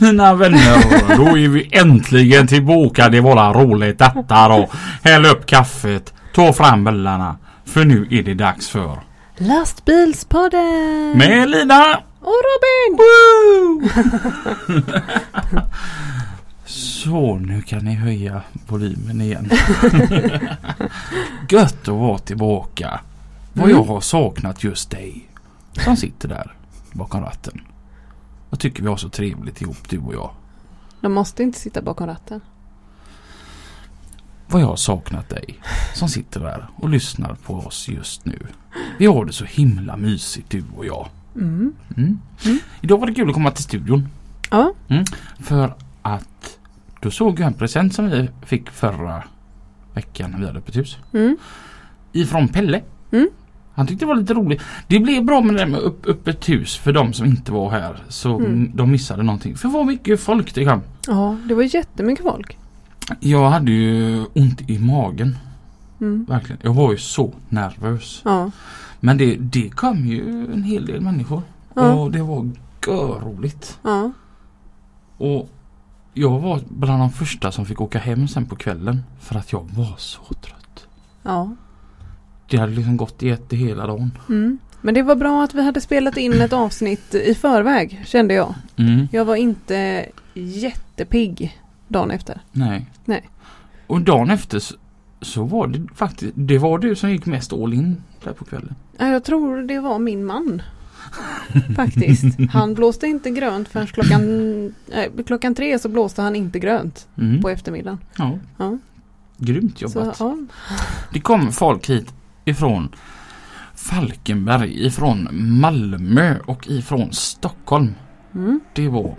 Mina vänner, då är vi äntligen tillbaka i våra roligheter och häll upp kaffet, ta fram bullarna. För nu är det dags för Lastbilspodden! med Lina! Och Robin! Woo! Så nu kan ni höja volymen igen. Gött att vara tillbaka. Vad jag har saknat just dig som sitter där bakom ratten. Jag tycker vi har så trevligt ihop du och jag. De måste inte sitta bakom ratten. Vad jag har saknat dig som sitter där och lyssnar på oss just nu. Vi har det så himla mysigt du och jag. Mm. Mm. Idag var det kul att komma till studion. Ja. För att då såg jag en present som vi fick förra veckan när vi hade öppet hus. Mm. Ifrån Pelle. Han tyckte det var lite roligt. Det blev bra med det med upp, öppet hus för de som inte var här. Så Mm. de missade någonting. För vad mycket folk det kom. Ja, det var jättemycket folk. Jag hade ju ont i magen. Mm. Verkligen. Jag var ju så nervös. Ja. Men det, det kom ju en hel del människor. Ja. Och det var görroligt. Ja. Och jag var bland de första som fick åka hem sen på kvällen. För att jag var så trött. Ja. Det hade liksom gått i ett hela dagen. Mm. Men det var bra att vi hade spelat in ett avsnitt i förväg kände jag. Mm. Jag var inte jättepigg dagen efter. Nej. Nej. Och dagen efter så, så var det faktiskt, det var du som gick mest all in där på kvällen. Ja, Jag tror det var min man. Faktiskt. Han blåste inte grönt förrän klockan, äh, klockan tre så blåste han inte grönt Mm. på eftermiddagen. Ja. Ja. Grymt Så, jobbat. ja. Det kom folk hit ifrån Falkenberg, ifrån Malmö och ifrån Stockholm. Mm. Det var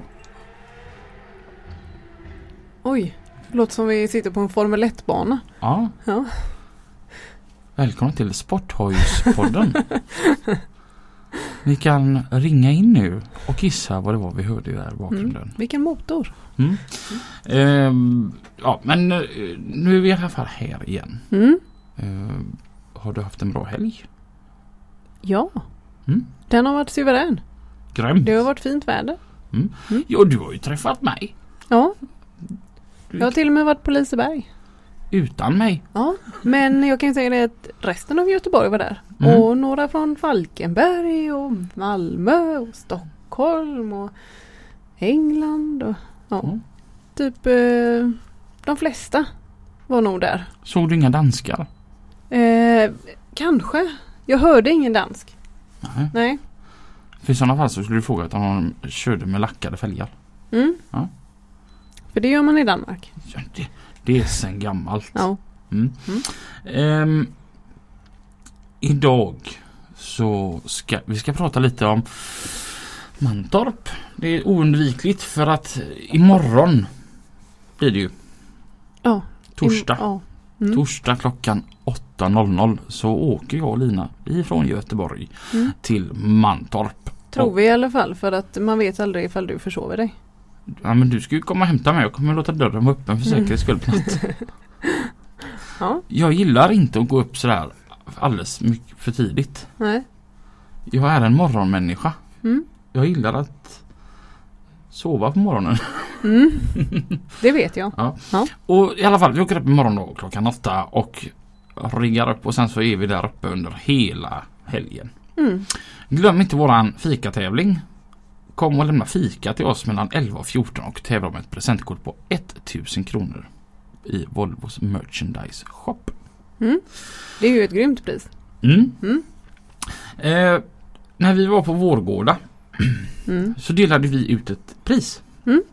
Oj, låter som vi sitter på en Formel 1-bana. Ja. Ja. Välkomna till Sporthojspodden. Ni kan ringa in nu och gissa vad det var vi hörde där i bakgrunden. Vilken motor. Mm. Ehm, ja, men eh, nu är vi i alla fall här igen. Mm. Ehm, har du haft en bra helg? Ja, Mm. den har varit suverän. Grymt. Det har varit fint väder. Ja, du har ju träffat mig. Ja, jag har till och med varit på Liseberg. Utan mig. Ja, men jag kan ju säga det att resten av Göteborg var där. Mm. Och några från Falkenberg och Malmö och Stockholm och England och ja, Mm. typ eh, de flesta var nog där. Såg du inga danskar? Eh, kanske. Jag hörde ingen dansk. Nej. Nej. För i sådana fall så skulle du fråga om de körde med lackade fälgar. Mm. Ja. För det gör man i Danmark. Ja, det, det är sen gammalt. Ja. Mm. Mm. Ehm, idag så ska vi ska prata lite om Mantorp. Det är oundvikligt för att imorgon blir det ju Ja. torsdag. Ja. Mm. Torsdag klockan 8.00 så åker jag och Lina ifrån Göteborg Mm. till Mantorp. Tror vi i alla fall för att man vet aldrig ifall du försover dig. Ja men du ska ju komma och hämta mig. Jag kommer låta dörren vara öppen för Mm. säkerhets skull på. Ja. Jag gillar inte att gå upp sådär alldeles mycket för tidigt. Nej. Jag är en morgonmänniska. Mm. Jag gillar att sova på morgonen. Mm. Det vet jag. Och i alla fall, vi åker upp imorgon då klockan åtta och riggar upp och sen så är vi där uppe under hela helgen. Mm. Glöm inte våran fikatävling. Kom och lämna fika till oss mellan 11 och 14 och tävla om ett presentkort på 1000 kronor i Volvos merchandise shop. Mm. Det är ju ett grymt pris. Mm. Mm. Eh, när vi var på Vårgårda Mm. så delade vi ut ett pris. Mm.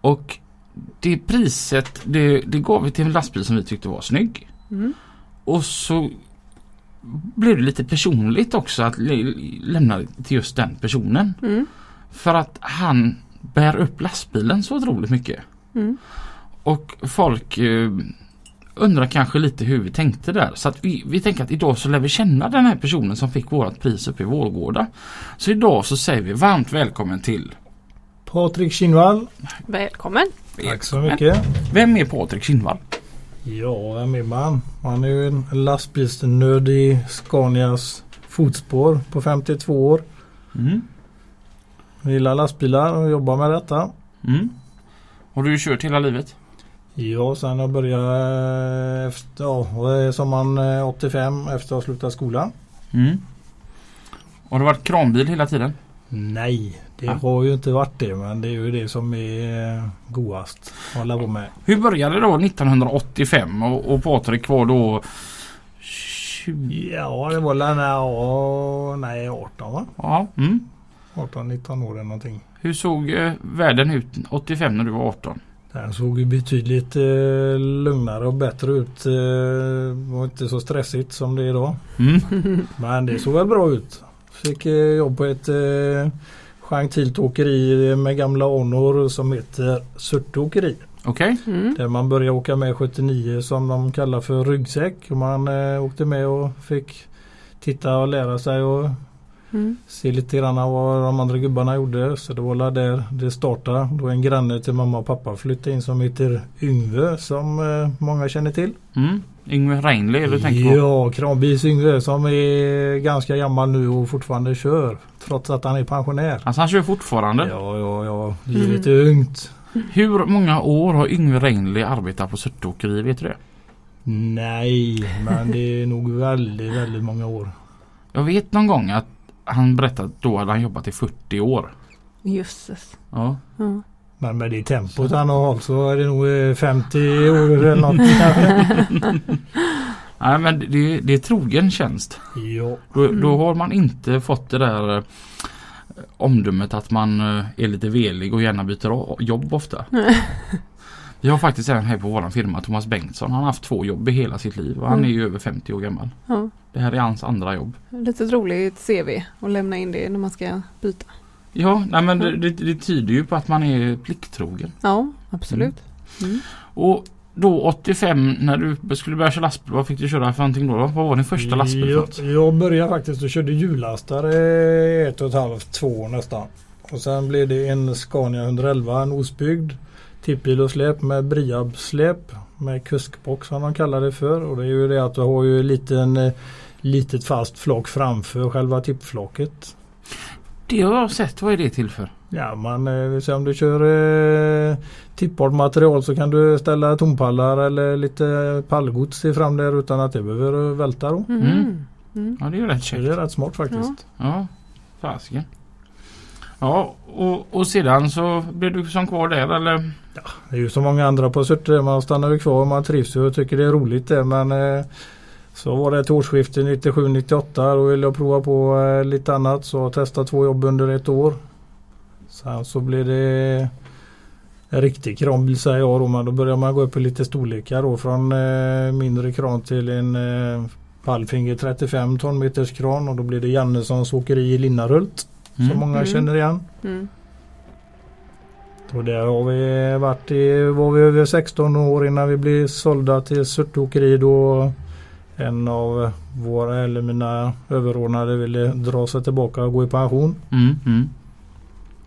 Och det priset det, det gav vi till en lastbil som vi tyckte var snygg. Mm. och så blev det lite personligt också att lämna till just den personen. Mm. För att han bär upp lastbilen så otroligt mycket. Mm. Och folk eh, undrar kanske lite hur vi tänkte där. Så att vi, vi tänker att idag så lär vi känna den här personen som fick vårt pris uppe i Vårgårda. Så idag så säger vi varmt välkommen till Patrik Kinnvall. Välkommen! Tack så mycket. Vem är Patrik Kinnvall? Ja, vem är man? Man är ju en lastbilsnörd i Scanias fotspår på 52 år. Mm. Jag gillar lastbilar och jobbar med detta. Mm. Har du kört hela livet? Ja, sen jag började efter, ja, är sommaren eh, 85 efter att ha slutat skolan. Mm. Har du varit kranbil hela tiden? Nej, det Ja. har ju inte varit det men det är ju det som är eh, godast att hålla på med. Hur började det då 1985 och, och Patrik var då 20? Ja, det var när ja, nej 18 va? Ja. Mm. 18-19 år eller någonting. Hur såg eh, världen ut 85 när du var 18? Den såg ju betydligt eh, lugnare och bättre ut. Eh, var inte så stressigt som det är idag. Mm. Men det såg väl bra ut. Fick eh, jobb på ett eh, gentilt åkeri med gamla anor som heter Surte åkeri. Okej. Mm. Där man började åka med 79 som de kallar för ryggsäck. Och man eh, åkte med och fick titta och lära sig och Mm. se lite grann vad de andra gubbarna gjorde. Så det var där det startade. Då en granne till mamma och pappa flyttade in som heter Yngve som eh, många känner till. Mm. Yngve Reinli du tänker på? Ja, Kranbils Yngve som är ganska gammal nu och fortfarande kör. Trots att han är pensionär. Alltså han kör fortfarande. Ja, ja, ja. Livet är ungt. Hur många år har Yngve Reinli arbetat på Surte? Vet du det? Nej, men det är nog väldigt, väldigt många år. Jag vet någon gång att han berättade att då hade han jobbat i 40 år. Jösses. Ja. Ja. Men med det tempot han har hållit så är det nog eh, 50 år eller något. Nej men det, det är trogen tjänst. Ja. Då, Mm. då har man inte fått det där eh, omdömet att man eh, är lite velig och gärna byter jobb ofta. Vi har faktiskt även här på våran firma Thomas Bengtsson. Han har haft två jobb i hela sitt liv och han är Mm. ju över 50 år gammal. Ja. Det här är hans andra jobb. Lite roligt CV att lämna in det när man ska byta. Ja, nej men det, Mm. det, det tyder ju på att man är plikttrogen. Ja, absolut. Mm. Och då 85 när du skulle börja köra lastbil, vad fick du köra för någonting då? Vad var din första lastbil jag, jag började faktiskt och körde hjullastare ett och ett halvt, två nästan. Och sen blev det en Scania 111, en osbyggd tippbil och släp med Briab-släp med kuskbox som de kallar det för. Och det är ju det att du har ju en liten eh, litet fast flak framför själva tippflaket. Det har jag sett, vad är det till för? Ja man eh, om du kör eh, tippbart material så kan du ställa tompallar eller lite pallgods i fram där utan att det behöver välta då. Mm. Mm. Mm. Ja det är ju rätt käckt. det är rätt smart faktiskt. Ja, fasiken. Ja, och, och sedan så blev du som kvar där eller? Det är ju som många andra på Surte. Man stannar ju kvar och man trivs och tycker det är roligt det. Men eh, så var det till årsskiftet 97-98. Då ville jag prova på eh, lite annat. Så jag testade två jobb under ett år. Sen så blev det en riktig kranbil säger jag då. Men då börjar man gå upp i lite storlekar då. Från eh, mindre kran till en eh, Pallfinger 35 tonmeters kran. Och då blir det Jannessons åkeri i Linnarhult. Som Mm. många Mm. känner igen. Mm. Och där har vi varit i, var vi över 16 år innan vi blev sålda till Surte då en av våra eller mina överordnade ville dra sig tillbaka och gå i pension. Mm, mm.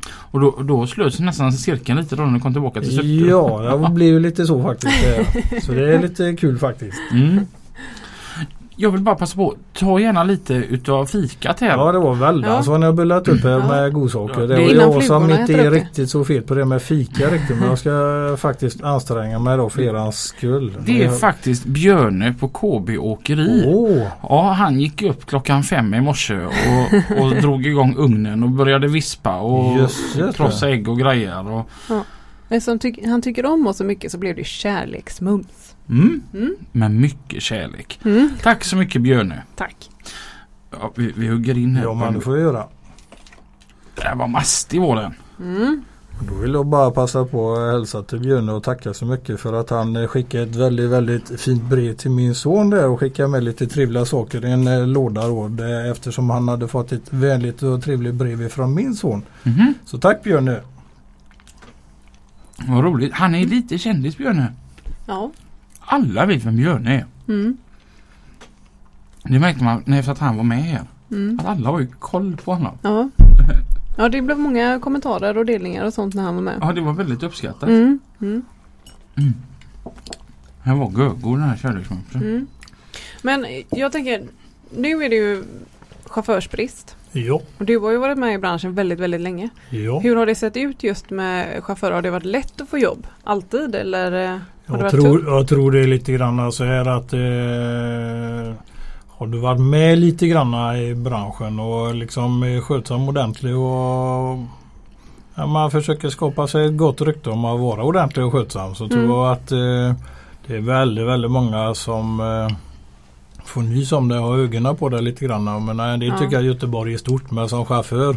Och då, då slöts nästan cirkeln lite då när du kom tillbaka till Surte. Ja, jag blev ju lite så faktiskt. det. Så det är lite kul faktiskt. Mm. Jag vill bara passa på, ta gärna lite utav fikat här. Ja det var väldans Ja. vad ni har bullat upp här Ja. med godsaker. Ja. Det Det är var jag som inte är det. riktigt så fet på det med fika riktigt. Men jag ska faktiskt anstränga mig då för erans skull. Det är Jag- faktiskt Björne på KB Åkeri. Åh! Ja, han gick upp klockan fem i morse och, och drog igång ugnen och började vispa och krossa ägg och grejer. Och, Eftersom ty- han tycker om oss så mycket så blev det kärleksmums. Mm, Mm. med mycket kärlek. Mm. Tack så mycket Björne. Tack. Ja, vi, vi hugger in här. Ja men det får jag göra. Det här var mastig var den. Mm. Då vill jag bara passa på att hälsa till Björne och tacka så mycket för att han eh, skickade ett väldigt väldigt fint brev till min son där och skickade med lite trevliga saker i en eh, låda då, det- eftersom han hade fått ett vänligt och trevligt brev från min son. Mhm. Så tack Björne! Vad roligt. Han är lite kändis Björne. Ja. Alla vet vem Björne är. Mm. Det märkte man när efter att han var med här. Mm. Att alla har ju koll på honom. Ja. ja, det blev många kommentarer och delningar och sånt när han var med. Ja, det var väldigt uppskattat. Mm. Mm. Han var görgod den här kärleksmönstret. Mm. Men jag tänker, nu är det ju chaufförsbrist. Ja, Och du har ju varit med i branschen väldigt, väldigt länge. ja. Hur har det sett ut just med chaufförer? Har det varit lätt att få jobb? Alltid eller? Eh, Jag tror, jag tror det är lite grann så här att eh, har du varit med lite grann i branschen och liksom är skötsam ordentlig och ja, man försöker skapa sig ett gott rykte om att vara ordentlig och skötsam så tror Mm. jag att eh, det är väldigt, väldigt många som eh, får nys om det och har ögonen på det lite grann. Men nej, det Ja. tycker jag Göteborg är stort men som chaufför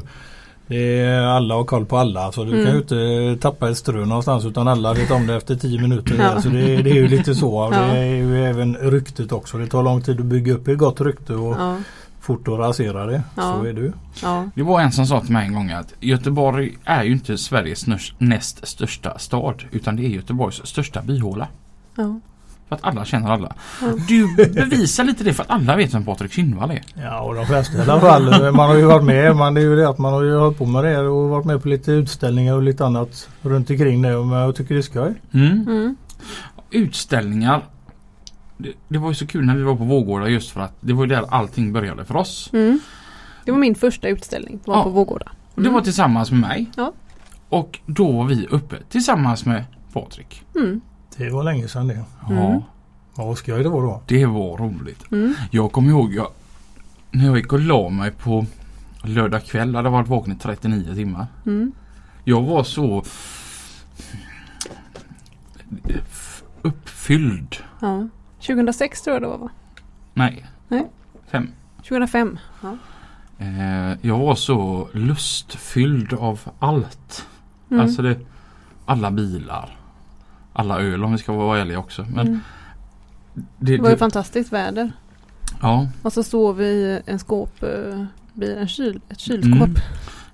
det är alla har koll på alla så du Mm. kan ju inte tappa ett strö någonstans utan alla vet om det efter 10 minuter. Ja. Så det, det är ju lite så. Ja. Det är ju även ryktet också. Det tar lång tid att bygga upp ett gott rykte och Ja, fort att rasera det. Ja. Så är det. ja, Det var en som sa till mig en gång att Göteborg är ju inte Sveriges näst största stad utan det är Göteborgs största byhåla. ja. För att alla känner alla. Du bevisar lite det för att alla vet vem Patrik Kindvall är. Ja och de flesta i alla fall. Man har ju varit med. Man, det är ju det att man har ju hållit på med det och varit med på lite utställningar och lite annat runt omkring det. Men jag tycker det är skoj. Mm. Mm. Utställningar. Det, det var ju så kul när vi var på Vårgårda just för att det var ju där allting började för oss. Mm. Det var min första utställning. Var Ja. på Vårgårda. Och det var tillsammans med mig. Ja. Och då var vi uppe tillsammans med Patrik. Det var länge sedan det. Ja, Mm. Vad skoj det var då. det var roligt. Mm. Jag kommer ihåg jag, när jag gick och la mig på lördag kväll. hade Jag varit vaken i 39 timmar. Mm. Jag var så uppfylld. Ja. 2006 tror jag det var va? Nej. Nej. Fem. 2005. Ja. Eh, jag var så lustfylld av allt. Mm. Alltså det, alla bilar. Alla öl om vi ska vara ärliga också. Men mm. det, Det var ju det, fantastiskt väder. ja, Och så stod vi i en skåpbil, en kyl, ett kylskåp. Mm.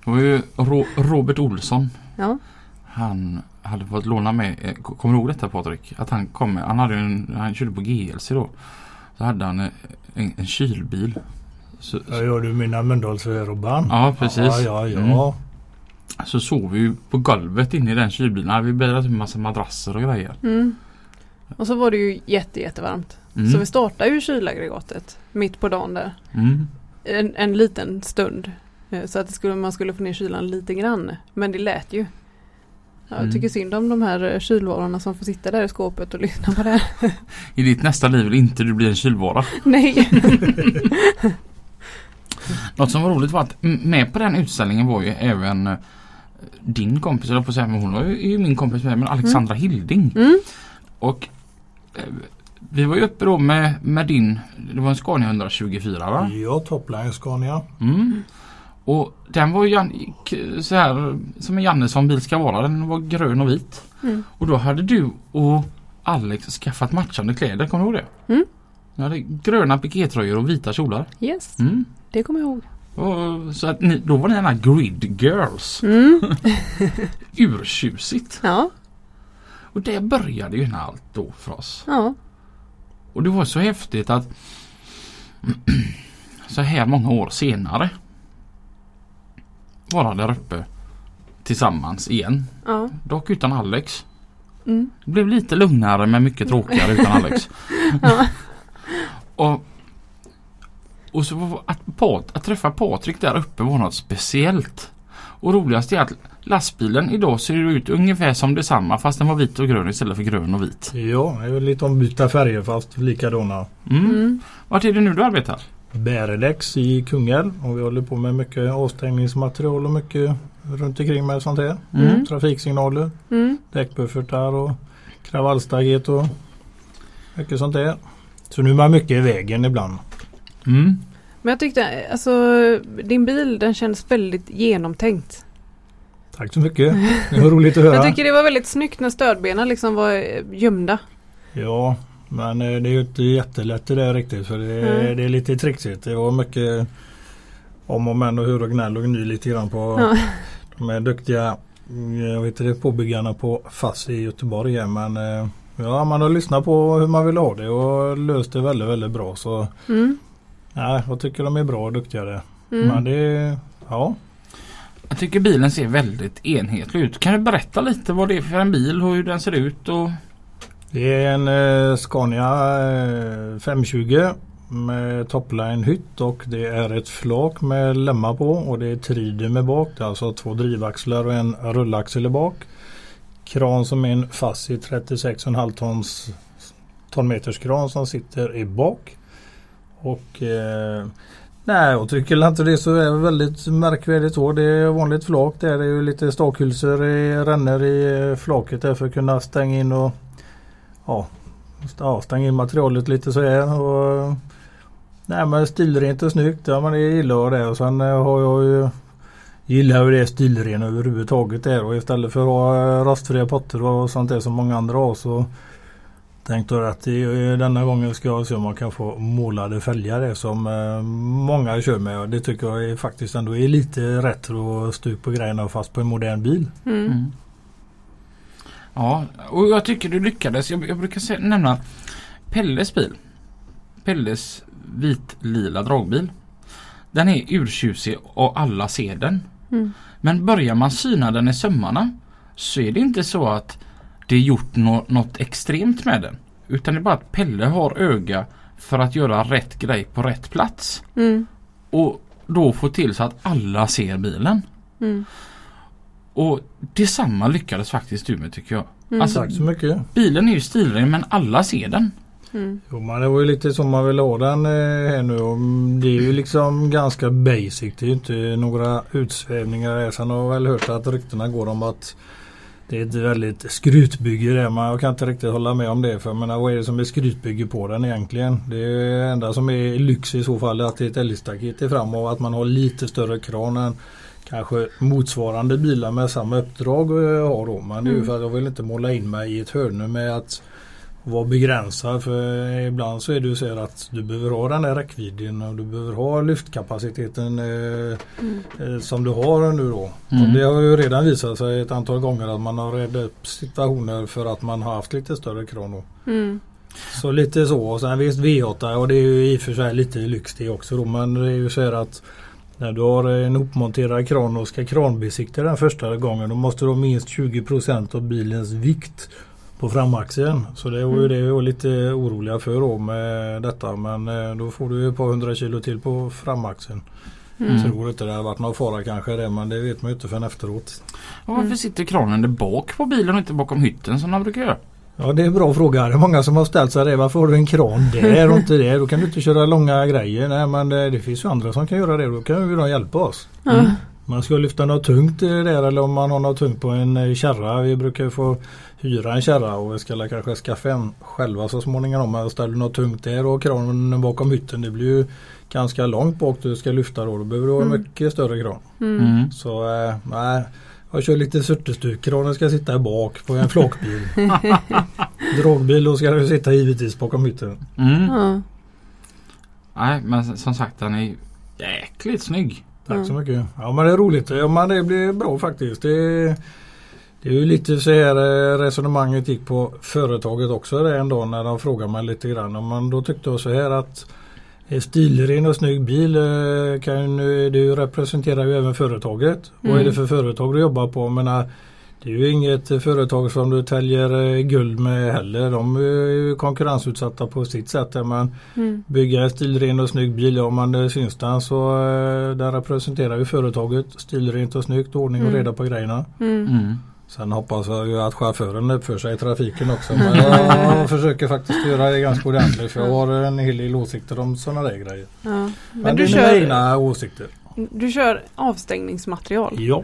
det var ju Ro, Robert Olsson. Ja. Han hade fått låna med, eh, kommer du ihåg detta Patrik? Att han kom med, han, hade en, han körde på GLC då. Så hade han eh, en, en kylbil. Så, Ja, gör du mina Mölndalsrobban? ja precis. Ja, ja, ja. Mm. Så sov vi på golvet inne i den kylbilen. Vi bäddat en massa madrasser och grejer. Mm. Och så var det ju jätte, jättevarmt. Mm. Så vi startade ju kylaggregatet mitt på dagen där. Mm. En, en liten stund. eh, Så att det skulle, man skulle få ner kylan lite grann. Men det lät ju. Ja, jag Mm. tycker synd om de här eh, kylvarorna som får sitta där i skåpet och lyssna på det här. I ditt nästa liv vill inte du bli en kylvara. Nej. Något som var roligt var att med på den utställningen var ju även eh, din kompis, eller på säga, men hon var ju, är ju min kompis med, men Alexandra Hilding. Mm. Och eh, vi var ju uppe då med, med din, det var en Scania 124 va? Ja, Topline Scania. Mm. Och den var ju så här som en Jannes som bil ska vara. Den var grön och vit. Mm. Och då hade du och Alex skaffat matchande kläder, kommer du ihåg det? Mm. Ni hade gröna pikétröjor och vita kjolar. Yes, Mm. Det kommer jag ihåg. Och, så att ni, då var ni ena grid girls. Mm. Urtjusigt. Ja, Och det började ju allt då för oss. ja. Och det var så häftigt att så här många år senare vara där uppe tillsammans igen. ja. Dock utan Alex. Mm. Det blev lite lugnare men mycket tråkigare utan Alex. ja. Och, och så att, Pat, att träffa Patrik där uppe var något speciellt. Och roligast är att lastbilen idag ser ut ungefär som detsamma fast den var vit och grön istället för grön och vit. Ja, det är väl lite ombytta färger fast likadana. Mm. Mm. Vart är det nu du arbetar? Bäredex i Kungälv och vi håller på med mycket avstängningsmaterial och mycket runt omkring med sånt här. Mm. Trafiksignaler, Mm. däckbuffertar och kravallstaket och mycket sånt där. Så nu är man mycket i vägen ibland. Mm. Men jag tyckte, alltså din bil den känns väldigt genomtänkt. Tack så mycket. Det var roligt att höra. Jag tycker det var väldigt snyggt när stödbenen liksom var eh, gömda. Ja, men eh, det är ju inte jättelätt det där riktigt för det, Mm. det är lite trixigt. Det var mycket om och men och hur och gnäll och gny lite grann på Ja. de är duktiga mm, jag vet inte, påbyggarna på FASS i Göteborg. Men eh, ja, man har lyssnat på hur man vill ha det och löst det väldigt, väldigt bra. Så Mm. Ja, jag tycker de är bra och duktiga där. Mm. Men det, ja. Jag tycker bilen ser väldigt enhetlig ut. Kan du berätta lite vad det är för en bil och hur den ser ut? Och... Det är en eh, Scania eh, 520 med topline hytt och det är ett flak med lämma på och det är trider med bak. Det är alltså två drivaxlar och en rullaxel i bak. Kran som är en Fassi 36,5 tons tonmeters kran som sitter i bak. Och eh, Nej jag tycker inte det så är väldigt märkvärdigt så. Det är vanligt flak där. Det är ju lite stakhylsor i rännor i eh, flaket där för att kunna stänga in och ja, ja, stänga in materialet lite så här. Och, nej men stilrent och snyggt. Ja men det gillar jag det. Och sen eh, har jag ju Gillar ju det stilrena överhuvudtaget där och istället för att ha eh, rastfria rostfria potter och sånt där som många andra har så Tänkte att denna gången ska jag se om man kan få målade fälgar som eh, många kör med. Och det tycker jag är faktiskt ändå är lite retro stuk på grejerna fast på en modern bil. Mm. Mm. Ja, och jag tycker du lyckades. Jag, jag brukar säga, nämna Pelles bil. Pelles vitlila dragbil. Den är urtjusig och alla ser den. Mm. Men börjar man syna den i sömmarna så är det inte så att det är gjort nå- något extremt med den. Utan det är bara att Pelle har öga för att göra rätt grej på rätt plats. Mm. Och då få till så att alla ser bilen. Mm. Och detsamma lyckades faktiskt du med tycker jag. Mm. Alltså, Tack så mycket. Bilen är ju stilren men alla ser den. Mm. Jo men det var ju lite som man vill ha den eh, här nu. Och Det är ju liksom ganska basic. Det är ju inte några utsvävningar. Sen har jag väl hört att ryktena går om att det är ett väldigt skrytbygge det. Jag kan inte riktigt hålla med om det. För menar, vad är det som är skrytbygge på den egentligen? Det är enda som är lyx i så fall är att det är ett älgstaket i fram och att man har lite större kran än kanske motsvarande bilar med samma uppdrag har då. Men det är ju Mm. för att jag vill inte måla in mig i ett hörn med att vara begränsad för ibland så är det ju så att du behöver ha den där räckvidden och du behöver ha lyftkapaciteten eh, Mm. eh, som du har nu då. Mm. Det har ju redan visat sig ett antal gånger att man har räddat upp situationer för att man har haft lite större kran då. Mm. Så lite så och sen visst V8 och det är ju i och för sig lite lyx det också då men det är ju så här att när du har en uppmonterad kran och ska kranbesikta den första gången då måste du ha minst 20% av bilens vikt på framaxeln. Så det var ju Mm. det vi var lite oroliga för då med detta men eh, då får du ju ett par hundra kilo till på framaxeln. Mm. Jag tror inte det har varit någon fara kanske det men det vet man ju inte förrän efteråt. Och varför Mm. sitter kranen där bak på bilen och inte bakom hytten som de brukar göra? Ja det är en bra fråga. Det är många som har ställt sig det. Varför har du en kran där och inte det? Då kan du inte köra långa grejer. Nej men det, det finns ju andra som kan göra det. Då kan ju de hjälpa oss. Ja. Man ska lyfta något tungt där eller om man har något tungt på en eh, kärra. Vi brukar ju få hyra en kärra och vi ska kanske skaffa en själva så småningom. Men ställer du något tungt där och kranen bakom hytten det blir ju ganska långt bak du ska lyfta då. Då behöver du ha Mm. mycket större kran. Mm. Mm. Så eh, nej. Jag kör lite surtestuk. Kranen ska sitta bak på en flakbil. Dragbil då ska den sitta givetvis bakom hytten. Mm. Ja. Nej men som sagt den är jäkligt snygg. Tack Ja. så mycket. Ja men det är roligt. Ja men det blir bra faktiskt. Det, det är ju lite så här eh, resonemanget gick på företaget också det en dag när de frågade mig lite grann. Men då tyckte jag så här att en stilren och snygg bil eh, kan ju, ju representerar ju även företaget. Vad är det Mm. för företag du jobbar på? Jag menar, det är ju inget företag som du täljer eh, guld med heller. De är ju konkurrensutsatta på sitt sätt. där Man Mm. bygga en stilren och snygg bil. Om man eh, syns den så eh, den representerar ju företaget. Stilrent och snyggt, ordning och Mm. reda på grejerna. Mm. Mm. Sen hoppas jag ju att chauffören uppför sig i trafiken också. Men jag försöker faktiskt göra det ganska ordentligt för jag har en hel del åsikter om sådana där grejer. Ja. Men, Men, du, det är mina kör, egna åsikter. du kör avstängningsmaterial. Ja.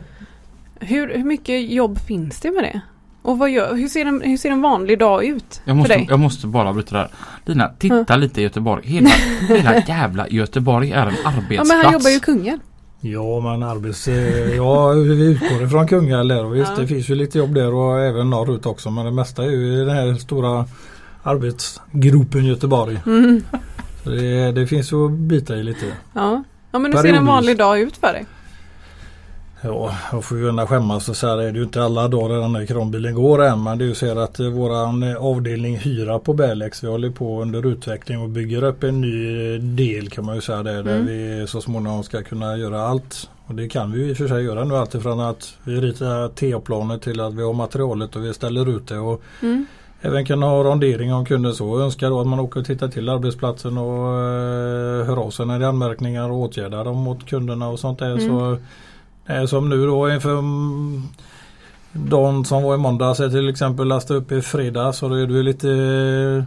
Hur, hur mycket jobb finns det med det? Och vad gör, hur, ser en, hur ser en vanlig dag ut Jag för måste, dig? jag måste bara bryta där. Lina, titta lite i Göteborg. Hela, hela jävla Göteborg är en arbetsplats. Ja men han jobbar ju i Kungälv. Ja men arbets... Ja vi utgår ifrån Kungälv där och visst Ja. det finns ju lite jobb där och även norrut också men det mesta är ju i den här stora arbetsgropen Göteborg. Mm. Så det, det finns ju att bita i lite. Ja. ja, men hur ser en vanlig dag ut för dig? Ja, jag får ju gärna skämmas och säga det. Är ju inte alla dagar den här kranbilen går än. Men det är ju så att eh, våran eh, avdelning hyra på Belex. Vi håller på under utveckling och bygger upp en ny eh, del kan man ju säga där. Där Mm. vi så småningom ska kunna göra allt. Och det kan vi ju i och för sig göra nu. Alltifrån att vi ritar TA-planer till att vi har materialet och vi ställer ut det. Och Mm. Även kunna ha rondering om kunden så önskar då att man åker och tittar till arbetsplatsen och eh, hör av sig när det är anmärkningar och åtgärdar dem mot kunderna och sånt där. Mm. Så, Eh, som nu då inför mm, dagen som var i måndags till exempel lasta upp i fredags och då är det lite eh,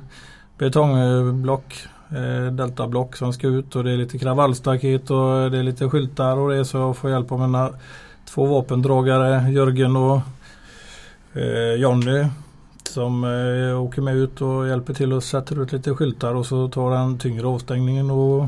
betongblock eh, deltablock som ska ut och det är lite kravallstaket och det är lite skyltar och det så jag får hjälp av mina två vapendragare Jörgen och eh, Jonny som eh, åker med ut och hjälper till och sätter ut lite skyltar och så tar den tyngre avstängningen och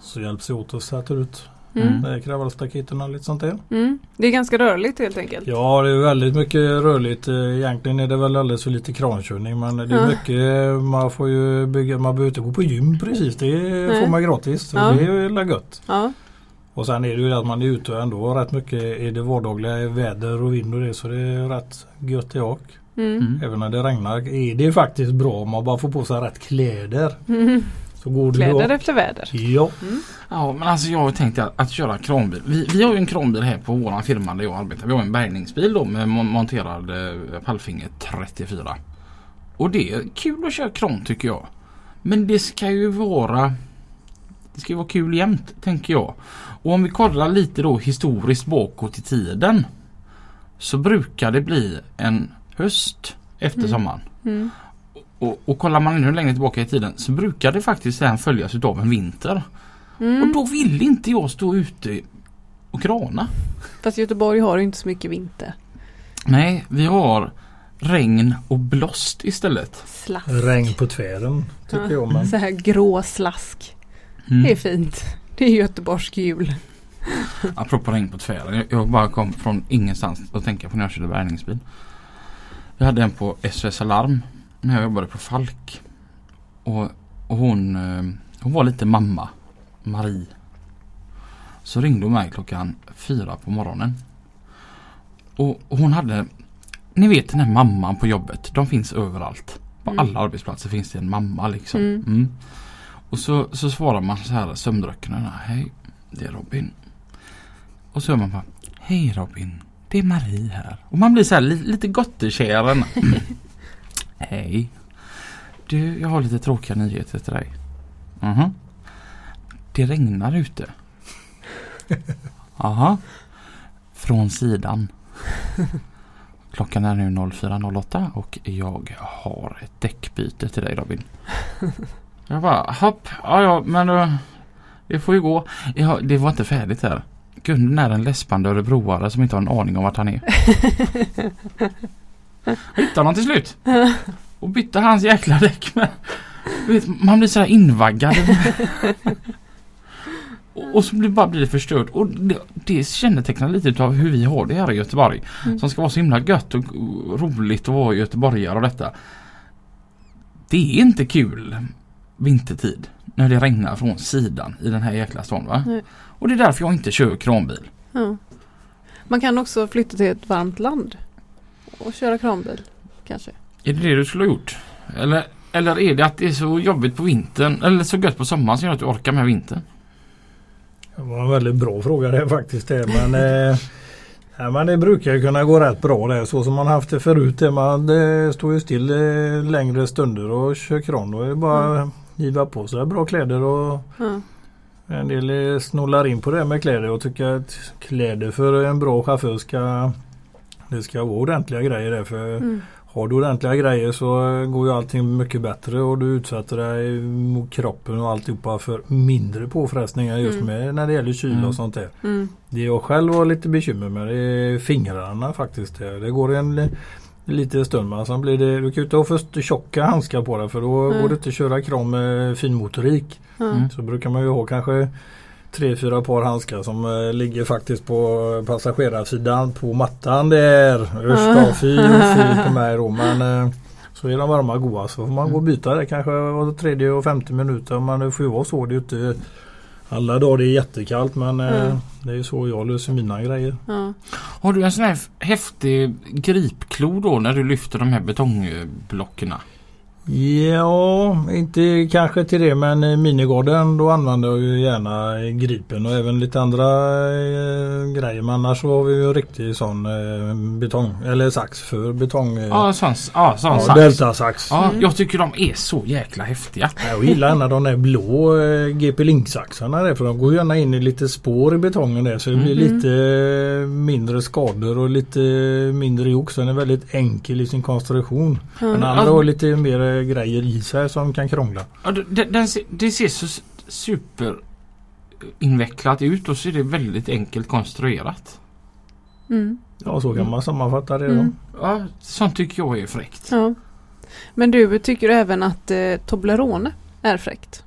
så hjälps vi åt och sätter ut. Mm. mm. kravallstaketen och lite sånt där. Mm. Det är ganska rörligt helt enkelt. Ja det är väldigt mycket rörligt. Eh, Egentligen är det väl alldeles för lite krankörning men det är Ja. mycket man får ju bygga, man behöver inte gå på gym precis. Det Nej. får man gratis. Så Ja. det är ju gött. Ja. Och sen är det ju det att man är ute ändå rätt mycket i det vardagliga väder och vind och det så det är rätt gött i och. Mm. Mm. Även när det regnar är det faktiskt bra om man bara får på sig rätt kläder. Mm. Så går det Kläder efter väder. Ja. Ja men alltså jag har tänkt att, att köra kranbil. Vi, vi har ju en kranbil här på våran firma där jag arbetar. Vi har en bärgningsbil då med mon- monterad eh, pallfinger 34. Och det är kul att köra kran tycker jag. Men det ska ju vara Det ska ju vara kul jämt tänker jag. Och om vi kollar lite då historiskt bakåt i tiden. Så brukar det bli en höst efter Mm. sommaren. Mm. Och, och kollar man ännu längre tillbaka i tiden så brukar det faktiskt sen följas utav en vinter. Och Mm. då vill inte jag stå ute och krana. Fast Göteborg har ju inte så mycket vinter. Nej, vi har regn och blåst istället. Slask. Regn på tvären tycker Ja. jag. Men Så här grå slask. Mm. Det är fint. Det är göteborgsk jul. Apropå regn på tvären. Jag, bara kom från ingenstans att tänka på när jag körde bärgningsbil. Jag hade en på SOS Alarm när jag jobbade på Falk. Och, och hon, eh, hon var lite mamma. Marie. Så ringde hon mig klockan fyra på morgonen. Och, och hon hade, ni vet den här mamman på jobbet. De finns överallt. På Mm. alla arbetsplatser finns det en mamma liksom. Mm. Mm. Och så, så svarar man så här sömndrucken. Hej, det är Robin. Och så hör man bara Hej Robin, det är Marie här. Och man blir så här li, lite gottekär. Hej. Du, jag har lite tråkiga nyheter till dig. Mhm. Det regnar ute. Aha. Från sidan. Klockan är nu 04.08 och jag har ett däckbyte till dig Robin. Jag bara, hopp, ja ja men uh, det får ju gå. Ja, det var inte färdigt här. Gunden är en läspande örebroare som inte har en aning om vart han är. Hittade honom till slut. Och bytte hans jäkla däck med. Vet, man blir sådär invaggad. Och så blir, bara blir det förstört. Och det, det kännetecknar lite av hur vi har det här i Göteborg. Mm. Som ska vara så himla gött och roligt att vara göteborgare och detta. Det är inte kul vintertid när det regnar från sidan i den här jäkla stan va? Nej. Och det är därför jag inte kör kranbil. Ja. Man kan också flytta till ett varmt land. Och köra kranbil. Kanske. Är det det du skulle ha gjort? Eller, eller är det att det är så jobbigt på vintern eller så gött på sommaren som gör att du orkar med vintern? Det var en väldigt bra fråga det faktiskt. Det. Men, eh, ja, men det brukar ju kunna gå rätt bra det. Så som man haft det förut. Det, man det står ju still eh, längre stunder och kör kran. Då är det bara mm. giva på sig bra kläder. Och Ja. en del eh, snålar in på det med kläder och tycker att kläder för en bra chaufför ska det ska vara ordentliga grejer där. För Mm. har du ordentliga grejer så går ju allting mycket bättre och du utsätter dig mot kroppen och alltihopa för mindre påfrestningar just Mm. med när det gäller kyla Mm. och sånt där. Mm. Det jag själv har lite bekymmer med det är fingrarna faktiskt. Det går en li- liten stund men sen blir det, du kan ju inte ha för tjocka handskar på dig för då Mm. går det inte att köra kran med finmotorik. Mm. Så brukar man ju ha kanske tre, fyra par handskar som eh, ligger faktiskt på passagerarsidan på mattan där. Usch då, fy fy på mig då. Men eh, så är de varma och goda så får man gå och byta det kanske var tredje och femte minuter. Men det får ju vara så. Det är ju inte alla dagar det är jättekallt men eh, Mm. det är ju så jag löser mina grejer. Ja. Har du en sån här häftig gripklo då när du lyfter de här betongblocken? Ja, inte kanske till det men i minigarden då använder jag ju gärna gripen och även lite andra eh, grejer. Men annars så har vi ju en riktig sån eh, betong eller sax för betong. Eh, Ja, sån, ja, sån ja, sax. deltasax. Ja, jag tycker de är så jäkla häftiga. Jag gillar gärna de där blå eh, GP Link-saxarna där för de går gärna in i lite spår i betongen där så det blir lite eh, mindre skador och lite mindre jox. Den är väldigt enkel i sin konstruktion. Den andra har lite mer eh, grejer i sig som kan krångla. Ja, det, det, den ser, det ser så s- super invecklat ut och så är det väldigt enkelt konstruerat. Mm. Ja så kan man sammanfatta det. Mm. Ja, sånt tycker jag är fräckt. Ja. Men du tycker även att eh, Toblerone är fräckt?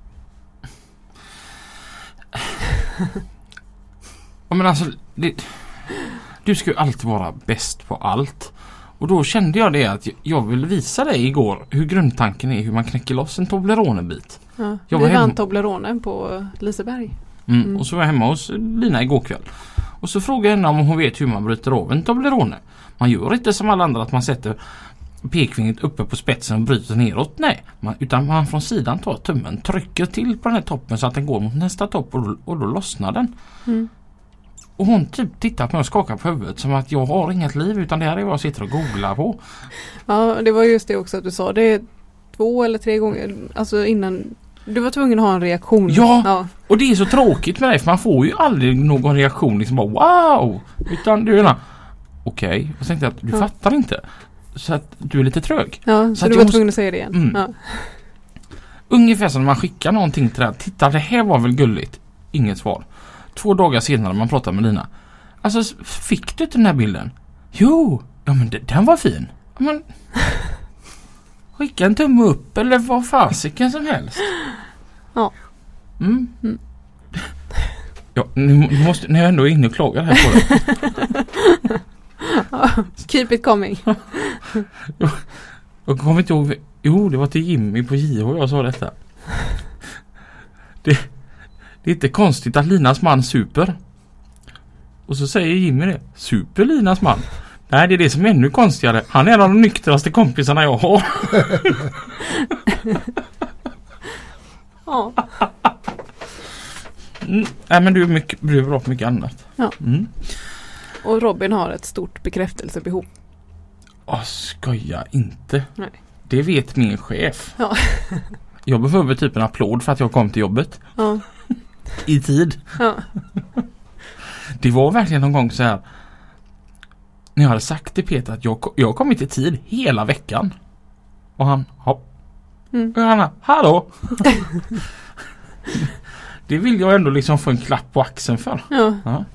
Ja, men alltså, det, du ska ju alltid vara bäst på allt. Och då kände jag det att jag- ville visa dig igår hur grundtanken är hur man knäcker loss en Toblerone-bit. Ja. Jag Vi vann hemma- Toblerone på Liseberg. Mm. Mm. Och så var jag hemma hos Lina igår kväll. Och så frågade jag henne om hon vet hur man bryter av en Toblerone. Man gör inte som alla andra att man sätter pekfingret uppe på spetsen och bryter neråt. Nej, man, utan man från sidan tar tummen, trycker till på den här toppen så att den går mot nästa topp och, då- och då lossnar den. Mm. Och hon typ tittar på mig och skakar på huvudet som att jag har inget liv utan det här är vad jag sitter och googlar på. Ja, det var just det också att du sa. Det två eller tre gånger, alltså innan du var tvungen att ha en reaktion. Ja. ja. Och det är så tråkigt med det för man får ju aldrig någon reaktion liksom bara wow! Utan du är okej. Och så tänkte jag att du Ja. fattar inte. Så att du är lite trög. Ja, så, Så du var måste- tvungen att säga det igen. Mm. Ja. Ungefär som när man skickar någonting till den. Titta det här var väl gulligt. Inget svar. Två dagar senare man pratar med Lina. Alltså fick du inte den här bilden? Jo! Ja men den var fin. Ja, Men, skicka en tumme upp eller vad fasiken som helst. Ja. Mm. Mm. Ja, nu, måste, när jag ändå är inne och klagar här på det. Keep it coming. Jag kommer inte ihåg. Jo, det var till Jimmy på JH jag sa detta. Det, det är inte konstigt att Linas man super. Och så säger Jimmy det. Super Linas man? Nej, det är det som är ännu konstigare. Han är en av de nyktraste kompisarna jag har. Ja. Mm. Nej, men du är, mycket, du är bra på mycket annat. Ja. Mm. Och Robin har ett stort bekräftelsebehov. Åh, skoja inte. Nej. Det vet min chef. Ja. Jag behöver typ en applåd för att jag kom till jobbet. Ja. I tid. Ja. Det var verkligen någon gång så här. När jag hade sagt till Peter att jag, jag har kommit i tid hela veckan. Och han, hopp. Mm. Och Hanna, hallå! det vill jag ändå liksom få en klapp på axeln för. Ja. Ja.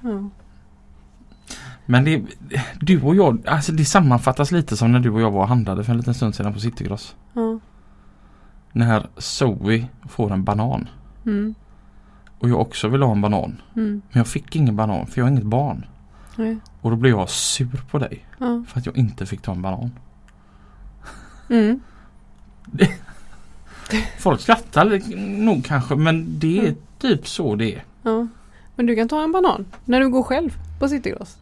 ja. Men det, du och jag, alltså det sammanfattas lite som när du och jag var och handlade för en liten stund sedan på Citygross. ja. När Zoe får en banan. Mm. Och jag också vill ha en banan. Mm. Men jag fick ingen banan för jag har inget barn. Nej. Och då blev jag sur på dig. Ja. För att jag inte fick ta en banan. Mm. Folk skrattar nog kanske men det är Mm. typ så det är. ja. Men du kan ta en banan när du går själv på Citygross.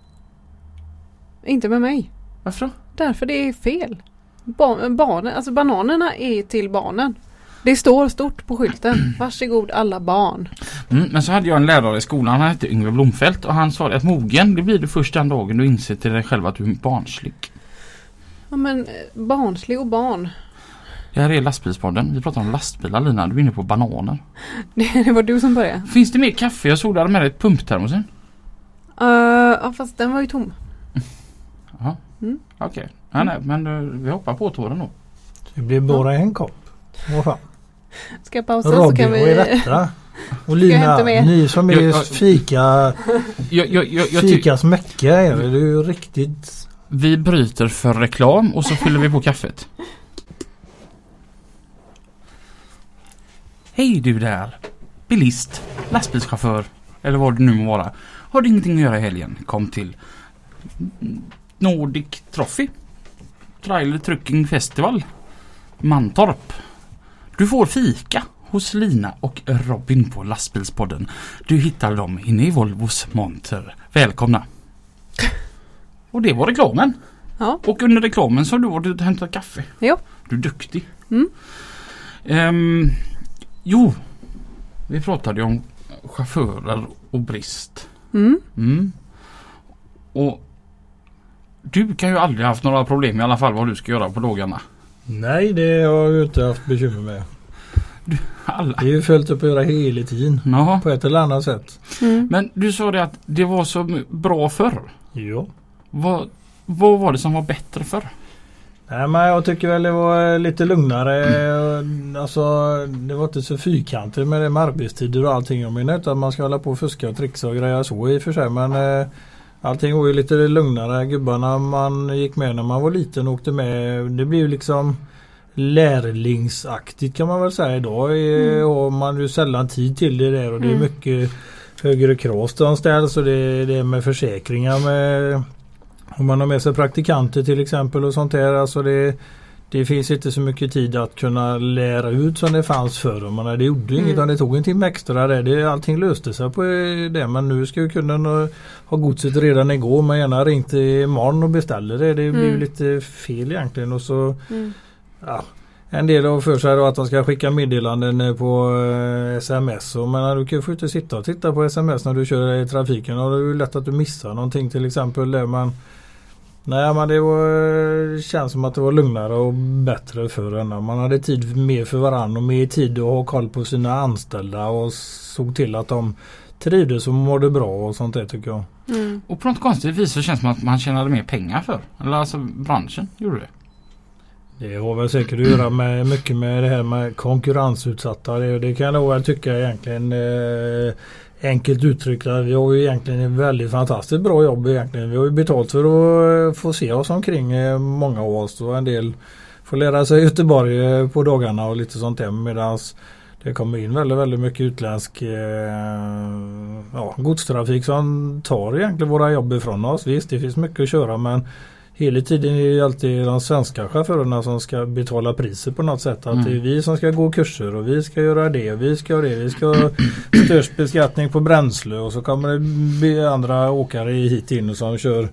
Inte med mig. Varför då? Därför det är fel. Ba- barnen, alltså bananerna är till barnen. Det står stort på skylten. Varsågod alla barn. Mm, men så hade jag en lärare i skolan, han hette Yngve Blomfelt och han sa att mogen det blir du först den dagen du inser till dig själv att du är barnslig. Ja men eh, barnslig och barn. Det här är lastbilspodden. Vi pratar om lastbilar Lina, du är inne på bananer. Det var du som började. Finns det mer kaffe? Jag såg du hade med dig ett pumptermosen. Uh, ja fast den var ju tom. Jaha. Mm. Okej. Ja, nej, men eh, vi hoppar på tåren då. Det blir bara en kopp. Vad fan. Ska jag pausa så Robin, kan vad är vi... detta? Och Lina, ni som är Jag- jag- fika, Jag, jag, jag, fikas mecka är det. Det är ju riktigt vi bryter för reklam och så fyller vi på kaffet. Hej du där! Bilist! lastbilschaufför eller vad det nu må vara. Har du ingenting att göra i helgen? Kom till Nordic Trophy. Trailer Trucking Festival. Mantorp. Du får fika hos Lina och Robin på Lastbilspodden. Du hittar dem inne i Volvos monter. Välkomna! Och det var reklamen. Ja. Och under reklamen så har du varit och hämtat kaffe. Jo. Du är duktig. Mm. Ehm, jo, vi pratade ju om chaufförer och brist. Mm. Mm. Och du kan ju aldrig haft några problem i alla fall vad du ska göra på dagarna. Nej det har jag inte haft bekymmer med. Alla. Det är ju fullt upp att göra hela tiden. Ja. På ett eller annat sätt. Mm. Men du sa det att det var så bra förr. Ja. Vad, vad var det som var bättre förr? Nej men jag tycker väl det var eh, lite lugnare. Alltså det var inte så fyrkantigt med det med arbetstider och allting. Jag menar inte att man ska hålla på och fuska och trixa och greja så i och för sig. Men eh, allting var ju lite lugnare. Gubbarna man gick med när man var liten och åkte med. Det blev ju liksom lärlingsaktigt kan man väl säga idag. Mm. Och man har ju sällan tid till det där och det är Mm. mycket högre krav som ställs och det, det är med försäkringar med om man har med sig praktikanter till exempel och sånt där. Alltså det, det finns inte så mycket tid att kunna lära ut som det fanns förr. Man, det gjorde Mm. inget det tog en timme extra. Där. Det, allting löste sig på det. Men nu ska ju kunden ha- ha godset redan igår. Man gärna ringt imorgon och beställer det. Det blir Mm. lite fel egentligen. Och så Mm. Ja, en del har för sig att de ska skicka meddelanden eh, på eh, sms. Och, men du kan ju inte sitta och titta på sms när du kör i trafiken. Och det är lätt att du missar någonting till exempel. Där man, nej men det var, känns som att det var lugnare och bättre förr. än när Man hade tid mer för varandra och mer tid att ha koll på sina anställda och såg till att de trivdes och mådde bra och sånt där tycker jag. Mm. Och på något konstigt vis så känns det som att man tjänade mer pengar för. Eller alltså branschen gjorde det. Det har väl säkert att göra med mycket med det här med konkurrensutsatta. Det, det kan jag nog väl tycka egentligen eh, enkelt uttryckt. att Vi har ju egentligen ett väldigt fantastiskt bra jobb egentligen. Vi har ju betalt för att eh, få se oss omkring eh, många av oss och en del får lära sig Göteborg eh, på dagarna och lite sånt där medans det kommer in väldigt, väldigt mycket utländsk ja, godstrafik som tar egentligen våra jobb ifrån oss. Visst, det finns mycket att köra men Hela tiden är det alltid de svenska chaufförerna som ska betala priset på något sätt. Att Mm. det är vi som ska gå kurser och vi ska göra det och vi ska göra det. Vi ska ha störst beskattning på bränsle och så kommer det andra åkare hit in och som kör